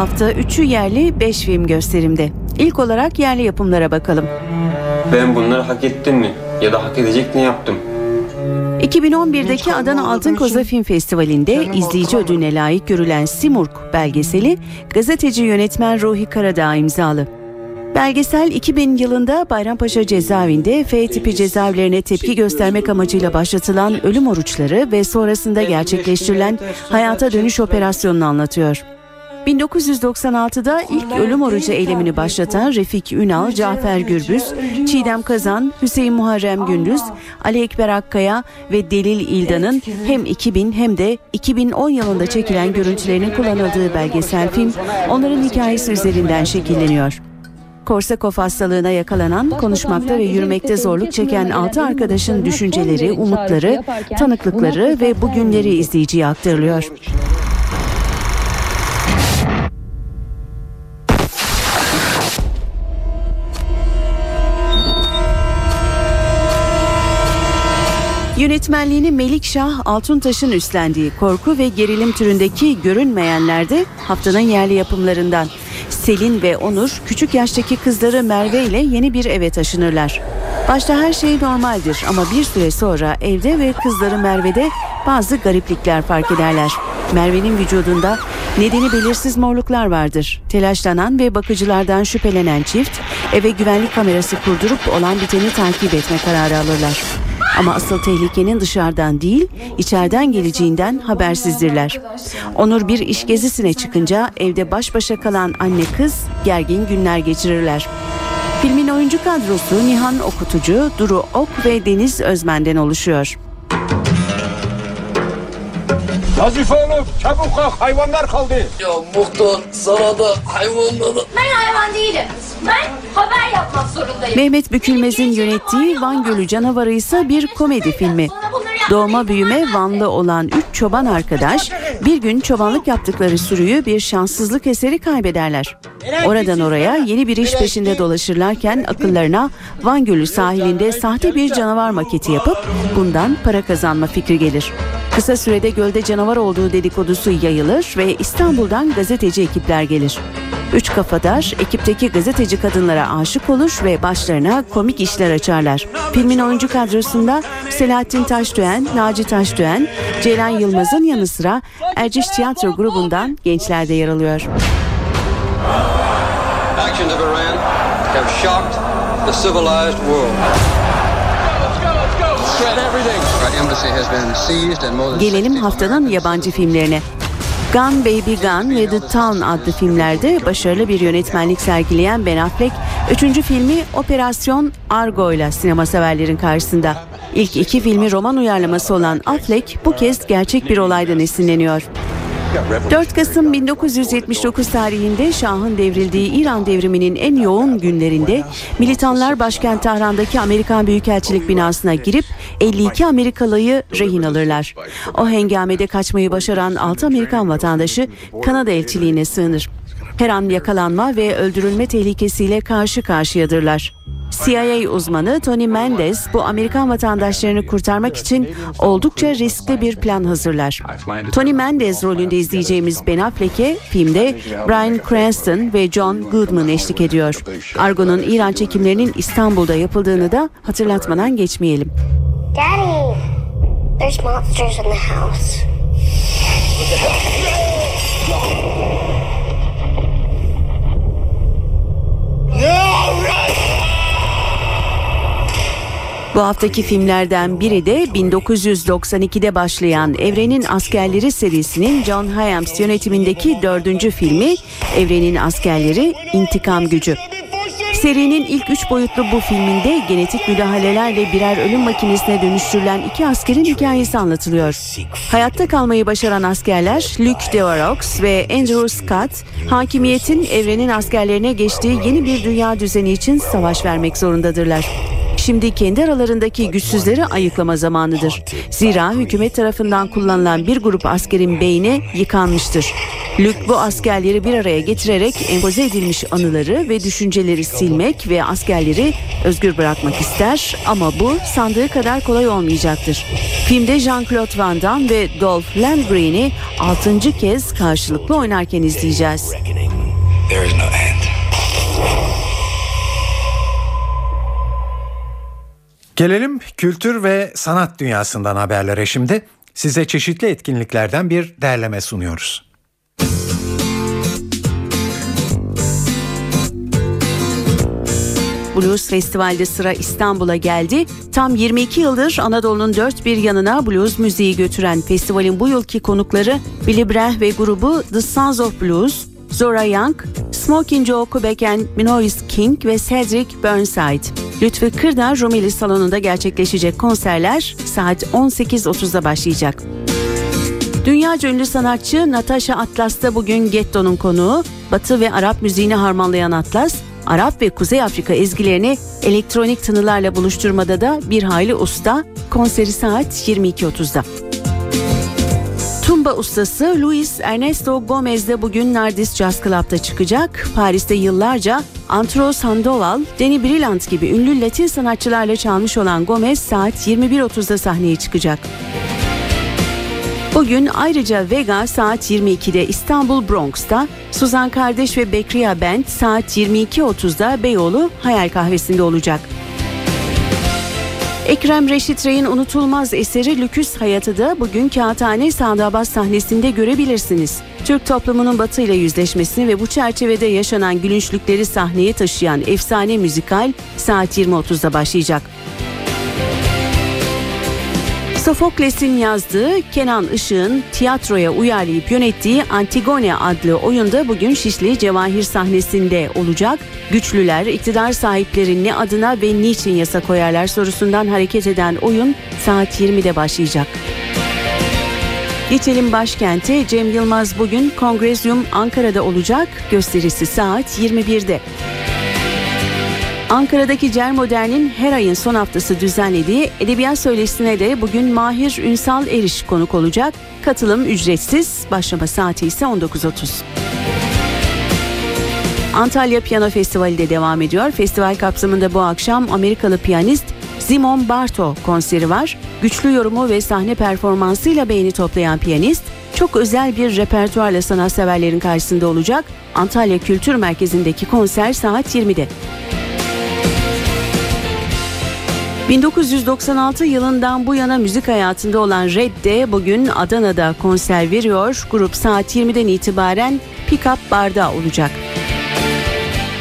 Hafta 3'ü yerli 5 film gösterimde. İlk olarak yerli yapımlara bakalım. Ben bunları hak ettim mi? Ya da hak edecek ne yaptım? 2011'deki Adana Altın Koza Film Festivali'nde izleyici ödülüne layık görülen Simurg belgeseli gazeteci yönetmen Ruhi Karadağ imzalı. Belgesel 2000 yılında Bayrampaşa cezaevinde F tipi cezaevlerine tepki göstermek amacıyla başlatılan ölüm oruçları ve sonrasında gerçekleştirilen hayata dönüş operasyonunu anlatıyor. 1996'da ilk ölüm orucu eylemini başlatan Refik Ünal, Cafer Gürbüz, Çiğdem Kazan, Hüseyin Muharrem Gündüz, Ali Ekber Akkaya ve Delil İldan'ın hem 2000 hem de 2010 yılında çekilen görüntülerinin kullanıldığı belgesel film onların hikayesi üzerinden şekilleniyor. Korsakov hastalığına yakalanan, konuşmakta ve yürümekte zorluk çeken 6 arkadaşın düşünceleri, umutları, tanıklıkları ve bugünleri izleyiciye aktarılıyor. Yönetmenliğini Melikşah Altuntaş'ın üstlendiği korku ve gerilim türündeki Görünmeyenler'de haftanın yerli yapımlarından. Selin ve Onur küçük yaştaki kızları Merve ile yeni bir eve taşınırlar. Başta her şey normaldir ama bir süre sonra evde ve kızları Merve'de bazı gariplikler fark ederler. Merve'nin vücudunda nedeni belirsiz morluklar vardır. Telaşlanan ve bakıcılardan şüphelenen çift eve güvenlik kamerası kurdurup olan biteni takip etme kararı alırlar. Ama asıl tehlikenin dışarıdan değil, içeriden geleceğinden habersizdirler. Onur bir iş gezisine çıkınca evde baş başa kalan anne kız gergin günler geçirirler. Filmin oyuncu kadrosu Nihan Okutucu, Duru Ok ve Deniz Özmen'den oluşuyor. Nazife oğlum çabuk kalk hayvanlar kaldı. Ya muhtar sana da hayvanladı. Ben hayvan değilim. Ben haber yapmak zorundayım. Mehmet Bükülmez'in yönettiği Van Gölü Canavarı ise bir komedi filmi. Doğma büyüme Vanlı olan üç çoban arkadaş bir gün çobanlık yaptıkları sürüyü bir şanssızlık eseri kaybederler. Oradan oraya yeni bir iş peşinde dolaşırlarken akıllarına Van Gölü sahilinde sahte bir canavar maketi yapıp bundan para kazanma fikri gelir. Kısa sürede gölde canavar olduğu dedikodusu yayılır ve İstanbul'dan gazeteci ekipler gelir. Üç kafadar ekipteki gazeteci kadınlara aşık olur ve başlarına komik işler açarlar. Filmin oyuncu kadrosunda Selahattin Taşdöğen, Naci Taşdöğen, Ceylan Yılmaz'ın yanı sıra Erciş Tiyatro grubundan gençler de yer alıyor. Actions of Iran have shocked the civilized world. Gelelim haftanın yabancı filmlerine. Gun Baby Gun ve The Town adlı filmlerde başarılı bir yönetmenlik sergileyen Ben Affleck, üçüncü filmi Operasyon Argo ile sinema severlerin karşısında. İlk iki filmi roman uyarlaması olan Affleck bu kez gerçek bir olaydan esinleniyor. 4 Kasım 1979 tarihinde Şah'ın devrildiği İran devriminin en yoğun günlerinde militanlar başkent Tahran'daki Amerikan Büyükelçilik binasına girip 52 Amerikalıyı rehin alırlar. O hengamede kaçmayı başaran 6 Amerikan vatandaşı Kanada elçiliğine sığınır. Her an yakalanma ve öldürülme tehlikesiyle karşı karşıyadırlar. CIA uzmanı Tony Mendes bu Amerikan vatandaşlarını kurtarmak için oldukça riskli bir plan hazırlar. Tony Mendes rolünde izleyeceğimiz Ben Affleck'e filmde Bryan Cranston ve John Goodman eşlik ediyor. Argo'nun İran çekimlerinin İstanbul'da yapıldığını da hatırlatmadan geçmeyelim. Daddy, there's monsters in the house. Bu haftaki filmlerden biri de 1992'de başlayan Evrenin Askerleri serisinin John Hyams yönetimindeki dördüncü filmi Evrenin Askerleri İntikam Gücü. Serinin ilk üç boyutlu bu filminde genetik müdahalelerle birer ölüm makinesine dönüştürülen iki askerin hikayesi anlatılıyor. Hayatta kalmayı başaran askerler Luke Devarox ve Andrew Scott, hakimiyetin evrenin askerlerine geçtiği yeni bir dünya düzeni için savaş vermek zorundadırlar. Şimdi kendi aralarındaki güçsüzleri ayıklama zamanıdır. Zira hükümet tarafından kullanılan bir grup askerin beyni yıkanmıştır. Luke bu askerleri bir araya getirerek empoze edilmiş anıları ve düşünceleri silmek ve askerleri özgür bırakmak ister ama bu sandığı kadar kolay olmayacaktır. Filmde Jean-Claude Van Damme ve Dolph Lundgren'i 6. kez karşılıklı oynarken izleyeceğiz. There is no end. Gelelim kültür ve sanat dünyasından haberlere şimdi. Size çeşitli etkinliklerden bir derleme sunuyoruz. Blues Festival'de sıra İstanbul'a geldi. Tam 22 yıldır Anadolu'nun dört bir yanına blues müziği götüren festivalin bu yılki konukları Billy Bragg ve grubu The Sons of Blues, Zora Young, Smoking Joe and Minoris King ve Cedric Burnside. Lütfü Kırdar Rumeli Salonu'nda gerçekleşecek konserler saat 18.30'da başlayacak. Dünyaca ünlü sanatçı Natasha Atlas da bugün Getto'nun konuğu. Batı ve Arap müziğini harmanlayan Atlas, Arap ve Kuzey Afrika ezgilerini elektronik tınılarla buluşturmada da bir hayli usta. Konseri saat 22.30'da. Rumba ustası Luis Ernesto Gomez de bugün Nardis Jazz Club'da çıkacak. Paris'te yıllarca Antro Sandoval, Danny Brillant gibi ünlü Latin sanatçılarla çalmış olan Gomez saat 21.30'da sahneye çıkacak. Bugün ayrıca Vega saat 22'de İstanbul Bronx'ta, Suzan Kardeş ve Bekriya Band saat 22.30'da Beyoğlu Hayal Kahvesi'nde olacak. Ekrem Reşit Rey'in unutulmaz eseri Lüküs Hayatı da bugün Kağıthane Sağdabaz sahnesinde görebilirsiniz. Türk toplumunun batıyla yüzleşmesini ve bu çerçevede yaşanan gülünçlükleri sahneye taşıyan efsane müzikal saat 20.30'da başlayacak. Sofokles'in yazdığı Kenan Işık'ın tiyatroya uyarlayıp yönettiği Antigone adlı oyunda bugün Şişli Cevahir sahnesinde olacak. Güçlüler iktidar sahipleri ne adına ve niçin yasa koyarlar sorusundan hareket eden oyun saat 20'de başlayacak. Geçelim başkente. Cem Yılmaz bugün Kongrezyum Ankara'da olacak. Gösterisi saat 21'de. Ankara'daki Cer Modern'in her ayın son haftası düzenlediği edebiyat söyleşisine de bugün Mahir Ünsal Eriş konuk olacak. Katılım ücretsiz, başlama saati ise 19.30. Antalya Piyano Festivali de devam ediyor. Festival kapsamında bu akşam Amerikalı piyanist Simon Barto konseri var. Güçlü yorumu ve sahne performansıyla beğeni toplayan piyanist çok özel bir repertuarla sanatseverlerin karşısında olacak. Antalya Kültür Merkezi'ndeki konser saat 20'de. 1996 yılından bu yana müzik hayatında olan Red de bugün Adana'da konser veriyor. Grup saat 20'den itibaren Pick Up Bar'da olacak.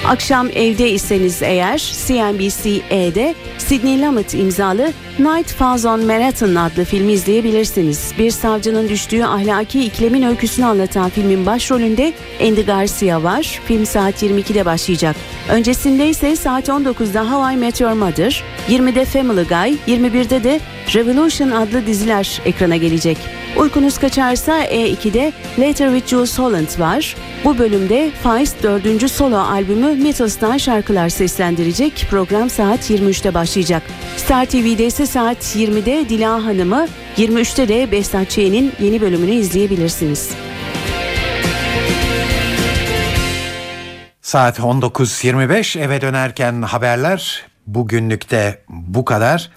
Akşam evde iseniz eğer CNBC-E'de Sidney Lumet imzalı Night Falls on Manhattan adlı filmi izleyebilirsiniz. Bir savcının düştüğü ahlaki iklimin öyküsünü anlatan filmin başrolünde Andy Garcia var. Film saat 22'de başlayacak. Öncesinde ise saat 19'da How I Met Your Mother, 20'de Family Guy, 21'de de Revolution adlı diziler ekrana gelecek. Uykunuz kaçarsa E2'de Later with Jules Holland var. Bu bölümde Feist 4. solo albümü Metals'tan şarkılar seslendirecek. Program saat 23'te başlayacak. Star TV'de ise saat 20'de Dila Hanım'ı, 23'te de Behzat Ç'nin yeni bölümünü izleyebilirsiniz. Saat 19.25 eve dönerken haberler bugünlükte bu kadar.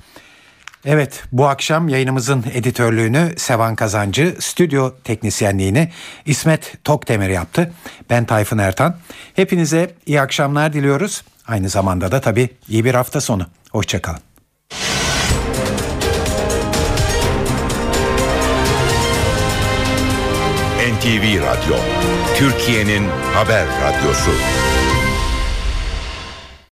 Evet bu akşam yayınımızın editörlüğünü Sevan Kazancı, stüdyo teknisyenliğini İsmet Tokdemir yaptı. Ben Tayfun Ertan. Hepinize iyi akşamlar diliyoruz. Aynı zamanda da tabii iyi bir hafta sonu. Hoşçakalın. NTV Radyo, Türkiye'nin haber radyosu.